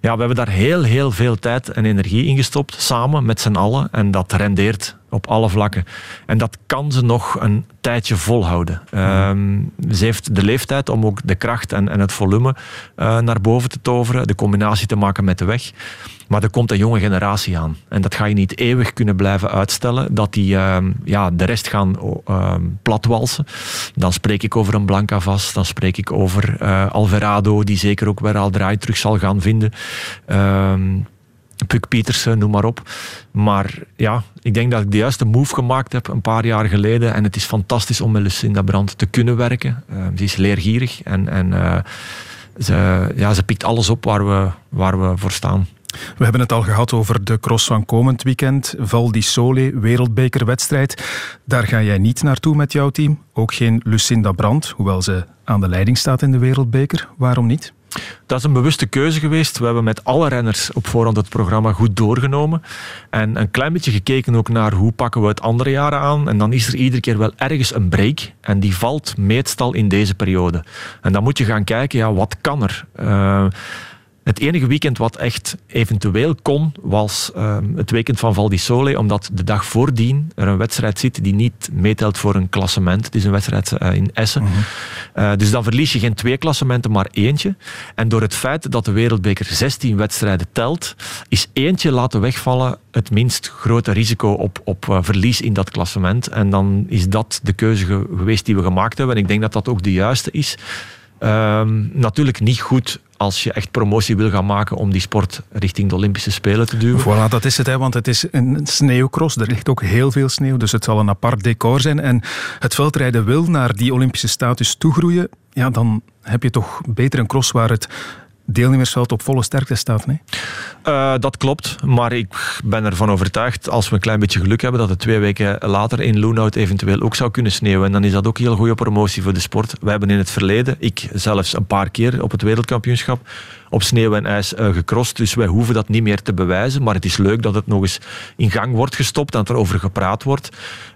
Speaker 2: Ja, we hebben daar heel, heel veel tijd en energie in gestopt, samen met z'n allen. En dat rendeert op alle vlakken. En dat kan ze nog een tijdje volhouden. Um, ze heeft de leeftijd om ook de kracht en, en het volume uh, naar boven te toveren, de combinatie te maken met de weg. Maar er komt een jonge generatie aan. En dat ga je niet eeuwig kunnen blijven uitstellen. Dat die uh, ja, de rest gaan uh, platwalsen. Dan spreek ik over een Blanca vast. Dan spreek ik over uh, Alvarado, die zeker ook weer al draai terug zal gaan vinden. Puk Pietersen, noem maar op. Maar ja, ik denk dat ik de juiste move gemaakt heb een paar jaar geleden. En het is fantastisch om met Lucinda Brandt te kunnen werken. Ze is leergierig en, en uh, ze, ja, ze pikt alles op waar we, waar we voor staan.
Speaker 1: We hebben het al gehad over de cross van komend weekend. Val di Sole, wereldbekerwedstrijd. Daar ga jij niet naartoe met jouw team. Ook geen Lucinda Brandt, hoewel ze aan de leiding staat in de wereldbeker. Waarom niet?
Speaker 2: Dat is een bewuste keuze geweest. We hebben met alle renners op voorhand het programma goed doorgenomen. En een klein beetje gekeken ook naar hoe pakken we het andere jaren aan. En dan is er iedere keer wel ergens een break. En die valt meestal in deze periode. En dan moet je gaan kijken, ja, wat kan er? Uh, het enige weekend wat echt eventueel kon, was uh, het weekend van Val di Sole, omdat de dag voordien er een wedstrijd zit die niet meetelt voor een klassement. Het is een wedstrijd uh, in Essen. Mm -hmm. uh, dus dan verlies je geen twee klassementen, maar eentje. En door het feit dat de Wereldbeker 16 wedstrijden telt, is eentje laten wegvallen het minst grote risico op, op verlies in dat klassement. En dan is dat de keuze geweest die we gemaakt hebben. En ik denk dat dat ook de juiste is. Um, natuurlijk niet goed als je echt promotie wil gaan maken om die sport richting de Olympische Spelen te duwen.
Speaker 1: Voilà, dat is het, hè, want het is een sneeuwcross. Er ligt ook heel veel sneeuw, dus het zal een apart decor zijn. En het veldrijden wil naar die Olympische status toegroeien. Ja, dan heb je toch beter een cross waar het deelnemersveld op volle sterkte staat. Nee?
Speaker 2: Uh, dat klopt, maar ik ben ervan overtuigd, als we een klein beetje geluk hebben, dat het twee weken later in Loenhout eventueel ook zou kunnen sneeuwen. En dan is dat ook heel goede promotie voor de sport. We hebben in het verleden, ik zelfs een paar keer op het wereldkampioenschap, op sneeuw en ijs uh. Dus wij hoeven dat niet meer te bewijzen. Maar het is leuk dat het nog eens in gang wordt gestopt en dat er over gepraat wordt.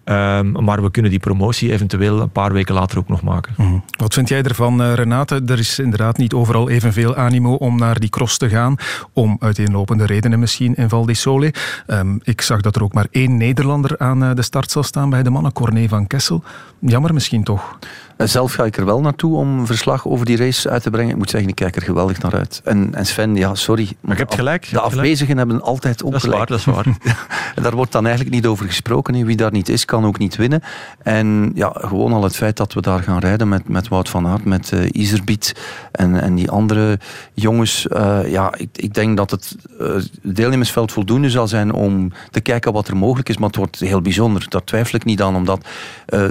Speaker 2: Um, maar we kunnen die promotie eventueel een paar weken later ook nog maken.
Speaker 1: Mm. Wat vind jij ervan, uh, Renate? Er is inderdaad niet overal evenveel animo om naar die cross te gaan. Om uiteenlopende redenen misschien in Val di Sole. Um, ik zag dat er ook maar één Nederlander aan uh, de start zal staan bij de mannen. Corné van Kessel. Jammer misschien toch?
Speaker 5: Zelf ga ik er wel naartoe om een verslag over die race uit te brengen. Ik moet zeggen, ik kijk er geweldig naar uit. En, en Sven, ja, sorry.
Speaker 2: Maar je hebt gelijk.
Speaker 5: De afwezigen hebben altijd ook
Speaker 2: dat is. Waar, dat is waar.
Speaker 5: en daar wordt dan eigenlijk niet over gesproken. Wie daar niet is, kan ook niet winnen. En ja, gewoon al het feit dat we daar gaan rijden met, met Wout van Aert, met uh, Iserbiet en, en die andere jongens. Uh, ja, ik, ik denk dat het uh, deelnemersveld voldoende zal zijn om te kijken wat er mogelijk is. Maar het wordt heel bijzonder. Daar twijfel ik niet aan. Omdat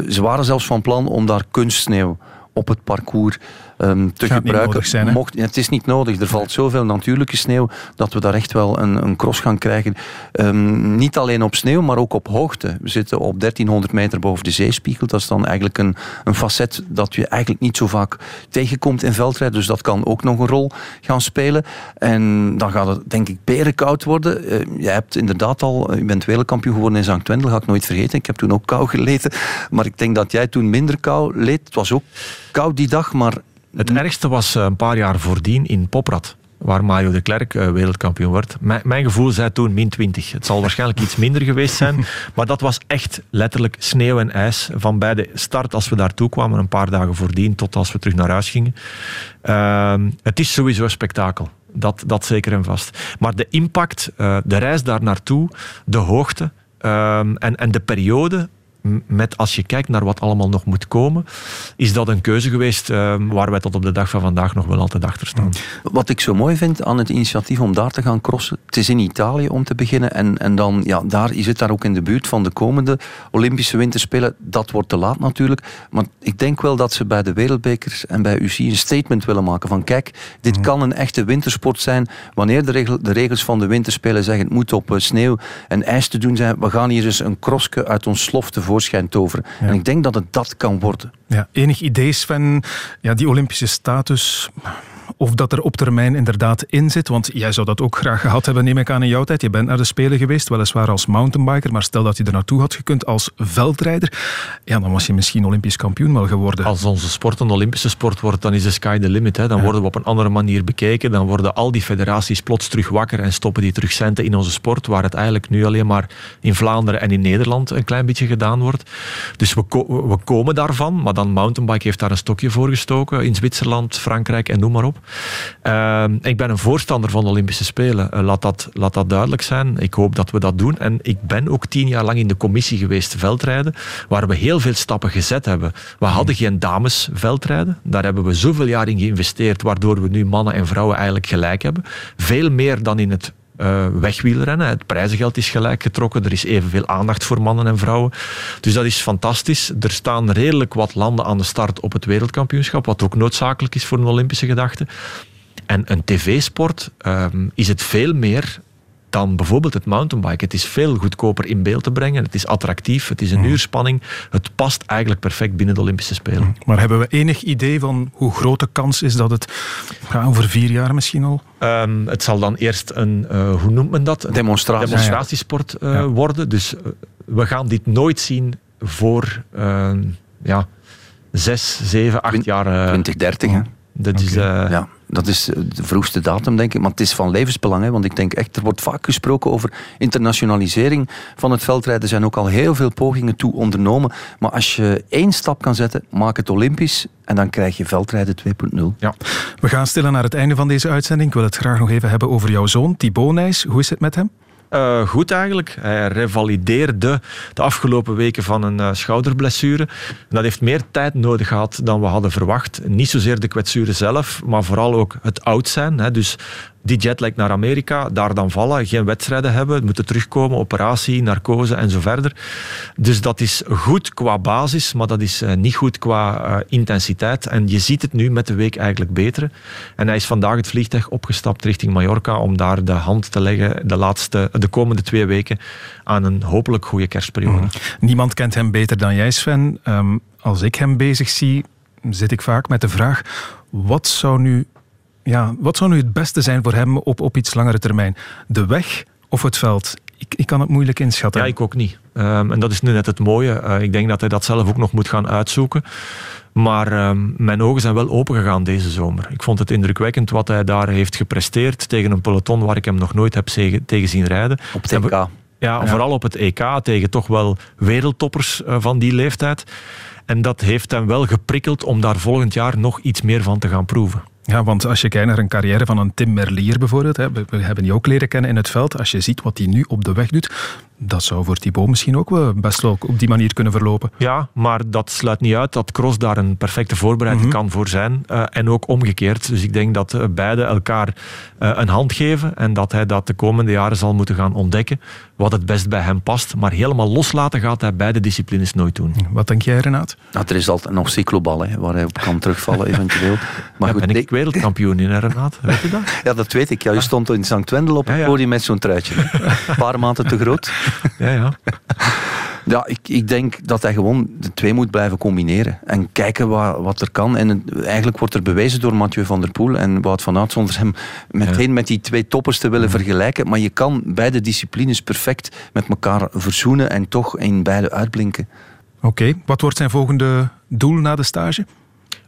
Speaker 5: ze waren zelfs van plan om daar kunstsneeuw op het parcours um, te
Speaker 1: Gaat
Speaker 5: gebruiken.
Speaker 1: Zijn,
Speaker 5: Mocht, het is niet nodig. Er valt zoveel natuurlijke sneeuw dat we daar echt wel een, een cross gaan krijgen. Um, niet alleen op sneeuw, maar ook op hoogte. We zitten op 1300 meter boven de zeespiegel. Dat is dan eigenlijk een, een facet dat je eigenlijk niet zo vaak tegenkomt in veldrijden. Dus dat kan ook nog een rol gaan spelen. En dan gaat het denk ik berenkoud worden. Uh, je hebt inderdaad al, je bent wereldkampioen geworden in Zankt Wendel, ga ik nooit vergeten. Ik heb toen ook kou geleden. Maar ik denk dat jij toen minder kou leed. Het was ook koud die dag, maar
Speaker 2: Het ergste was een paar jaar voordien in Poprad waar Mario de Klerk uh, wereldkampioen wordt. Mijn, mijn gevoel zei toen min 20. Het zal waarschijnlijk iets minder geweest zijn, maar dat was echt letterlijk sneeuw en ijs. Van bij de start als we daartoe kwamen, een paar dagen voordien, tot als we terug naar huis gingen. Uh, het is sowieso een spektakel. Dat, dat zeker en vast. Maar de impact, uh, de reis daar naartoe, de hoogte ehm, en, en de periode met als je kijkt naar wat allemaal nog moet komen, is dat een keuze geweest uh, waar wij tot op de dag van vandaag nog wel altijd achter staan.
Speaker 5: Wat ik zo mooi vind aan het initiatief om daar te gaan crossen, het is in Italië om te beginnen en, en dan, ja, daar, je zit daar ook in de buurt van de komende Olympische Winterspelen. Dat wordt te laat natuurlijk, maar ik denk wel dat ze bij de Wereldbekers en bij UC een statement willen maken van kijk, dit mm. kan een echte wintersport zijn. Wanneer de, regel, de regels van de Winterspelen zeggen het moet op uh, sneeuw en ijs te doen zijn, we gaan hier eens een krosje uit ons slof te tevoorschijn toveren. En ik denk dat het dat kan worden.
Speaker 1: Ja, enig idee, Sven, ja, die Olympische status of dat er op termijn inderdaad in zit. Want jij zou dat ook graag gehad hebben, neem ik aan in jouw tijd. Je bent naar de Spelen geweest, weliswaar als mountainbiker, maar stel dat je er naartoe had gekund als veldrijder, ja, dan was je misschien Olympisch kampioen wel geworden.
Speaker 2: Als onze sport een Olympische sport wordt, dan is de sky the limit. Hè. Dan worden we op een andere manier bekeken. Dan worden al die federaties plots terug wakker en stoppen die terug centen in onze sport, waar het eigenlijk nu alleen maar in Vlaanderen en in Nederland een klein beetje gedaan wordt. Dus we, we komen daarvan, maar dan mountainbike heeft daar een stokje voor gestoken in Zwitserland, Frankrijk en noem maar op. Ehm, ik ben een voorstander van de Olympische Spelen. Eh, laat, dat, laat dat duidelijk zijn. Ik hoop dat we dat doen. En ik ben ook tien jaar lang in de commissie geweest veldrijden, waar we heel veel stappen gezet hebben. We hadden geen dames veldrijden. Daar hebben we zoveel jaar in geïnvesteerd, waardoor we nu mannen en vrouwen eigenlijk gelijk hebben. Veel meer dan in het uh, wegwielrennen. Het prijzengeld is gelijk getrokken. Er is evenveel aandacht voor mannen en vrouwen. Dus dat is fantastisch. Er staan redelijk wat landen aan de start op het wereldkampioenschap, wat ook noodzakelijk is voor een Olympische gedachte. En een tv-sport um, is het veel meer dan bijvoorbeeld het mountainbiken. Het is veel goedkoper in beeld te brengen. Het is attractief. Het is een mm. uurspanning. Het past eigenlijk perfect binnen de Olympische Spelen. Mm.
Speaker 1: Maar hebben we enig idee van hoe groot de kans is dat het ja, over vier jaar misschien al?
Speaker 2: Um, het zal dan eerst een, uh, hoe noemt men dat?
Speaker 5: Demonstratie.
Speaker 2: demonstratiesport uh, ja. worden. Dus uh, we gaan dit nooit zien voor ehm, ja, zes, zeven, acht jaar.
Speaker 5: 2030, hè?
Speaker 2: Dat okay. is...
Speaker 5: ja dat is de vroegste datum, denk ik. Maar het is van levensbelang. Hè, want ik denk echt, er wordt vaak gesproken over internationalisering van het veldrijden. Er zijn ook al heel veel pogingen toe ondernomen. Maar als je één stap kan zetten, maak het Olympisch. En dan krijg je veldrijden 2.0.
Speaker 1: Ja. We gaan stillen naar het einde van deze uitzending. Ik wil het graag nog even hebben over jouw zoon, Thibaut Nijs. Hoe is het met hem?
Speaker 2: Uh, goed eigenlijk. Hij revalideerde de afgelopen weken van een uh, schouderblessure. dat heeft meer tijd nodig gehad dan we hadden verwacht. Niet zozeer de kwetsuren zelf, maar vooral ook het oud zijn. Hè. Dus die jetlag naar Amerika, daar dan vallen, geen wedstrijden hebben, moeten terugkomen, operatie, narcose en zo verder. Dus dat is goed qua basis, maar dat is uh, niet goed qua uh, intensiteit. En je ziet het nu met de week eigenlijk beter. En hij is vandaag het vliegtuig opgestapt richting Mallorca om daar de hand te leggen de, laatste, de komende twee weken aan een hopelijk goede kerstperiode. Mm.
Speaker 1: Niemand kent hem beter dan jij, Sven. Um, als ik hem bezig zie, zit ik vaak met de vraag: wat zou nu ja, wat zou nu het beste zijn voor hem op, op iets langere termijn? De weg of het veld? Ik, ik kan het moeilijk inschatten.
Speaker 2: Ja, ik ook niet. Um, en dat is nu net het mooie. Uh, ik denk dat hij dat zelf ook nog moet gaan uitzoeken. Maar um, mijn ogen zijn wel open gegaan deze zomer. Ik vond het indrukwekkend wat hij daar heeft gepresteerd tegen een peloton waar ik hem nog nooit heb tegen zien rijden.
Speaker 5: Op het EK. Ja,
Speaker 2: ja, vooral op het EK tegen toch wel wereldtoppers uh, van die leeftijd. En dat heeft hem wel geprikkeld om daar volgend jaar nog iets meer van te gaan proeven.
Speaker 1: Ja, want als je kijkt naar een carrière van een Tim Merlier bijvoorbeeld, hè, we hebben die ook leren kennen in het veld. Als je ziet wat hij nu op de weg doet, dat zou voor Thibaut misschien ook wel best wel op die manier kunnen verlopen.
Speaker 2: Ja, maar dat sluit niet uit dat Cross daar een perfecte voorbereiding mm -hmm. kan voor zijn. Uh, en ook omgekeerd. Dus ik denk dat uh, beide elkaar uh, een hand geven en dat hij dat de komende jaren zal moeten gaan ontdekken wat het best bij hem past. Maar helemaal loslaten gaat hij beide disciplines nooit doen.
Speaker 1: Wat denk jij, Renaat?
Speaker 5: Nou, er is altijd nog cyclobal, hè, waar hij op kan terugvallen eventueel.
Speaker 2: Maar ja, goed, ben ik wereldkampioen in, Renaat? Weet je dat?
Speaker 5: Ja, dat weet ik. Ja, je stond in St. Wendel op het ja, ja. podium met zo'n truitje. Een paar maanden te groot.
Speaker 2: Ja, ja.
Speaker 5: Ja, ik, ik denk dat hij gewoon de twee moet blijven combineren. En kijken wat, wat er kan. En het, eigenlijk wordt er bewezen door Mathieu van der Poel en Wout van Aert zonder hem meteen ja. met die twee toppers te willen ja. vergelijken. Maar je kan beide disciplines perfect met elkaar verzoenen en toch in beide uitblinken.
Speaker 1: Oké, okay. wat wordt zijn volgende doel na de stage?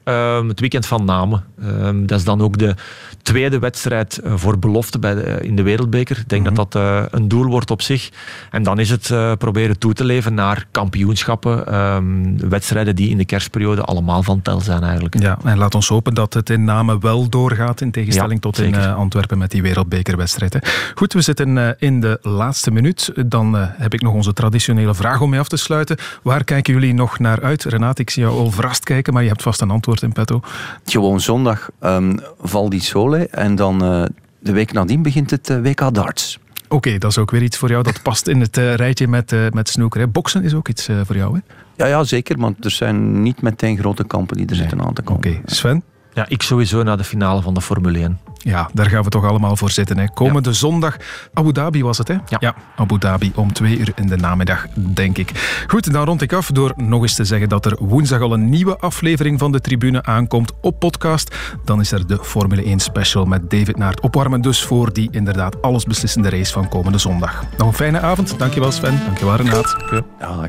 Speaker 2: Ehm, het weekend van Namen. Ehm, dat is dan ook de tweede wedstrijd eh, voor belofte bij de, in de Wereldbeker. Ik denk dat dat eh, een doel wordt op zich. En dan is het eh, proberen toe te leven naar kampioenschappen. ehm, wedstrijden die in de kerstperiode allemaal van tel zijn eigenlijk.
Speaker 1: Ja, en laat ons hopen dat het in Namen wel doorgaat, in tegenstelling
Speaker 2: Ja,
Speaker 1: tot in eh, Antwerpen met die wereldbekerwedstrijd. hè. Goed, we zitten eh, in de laatste minuut. Dan eh, heb ik nog onze traditionele vraag om mee af te sluiten. Waar kijken jullie nog naar uit? Renate, ik zie jou al verrast kijken, maar je hebt vast een antwoord in petto.
Speaker 5: Gewoon zondag ehm Val di Sole en dan eh, de week nadien begint het eh, WK darts.
Speaker 1: Oké, dat is ook weer iets voor jou. Dat past in het eh, rijtje met, met snooker. Hè. Boksen is ook iets voor jou, hè?
Speaker 5: Ja, ja, zeker, want er zijn niet meteen grote kampen die er zitten aan te komen.
Speaker 1: Oké, Sven?
Speaker 2: Ja, ik sowieso naar de finale van de Formule 1.
Speaker 1: Ja, daar gaan we toch allemaal voor zitten. Hè. Komende zondag, Abu Dhabi was het, hè?
Speaker 2: Ja.
Speaker 1: Abu Dhabi om twee uur in de namiddag, denk ik. Goed, dan rond ik af door nog eens te zeggen dat er woensdag al een nieuwe aflevering van de Tribune aankomt op podcast. Dan is er de Formule 1 special met David Naert opwarmen. Dus voor die inderdaad allesbeslissende race van komende zondag. Nog een fijne avond. Dankjewel Sven. Dankjewel Renaat.
Speaker 5: Ja.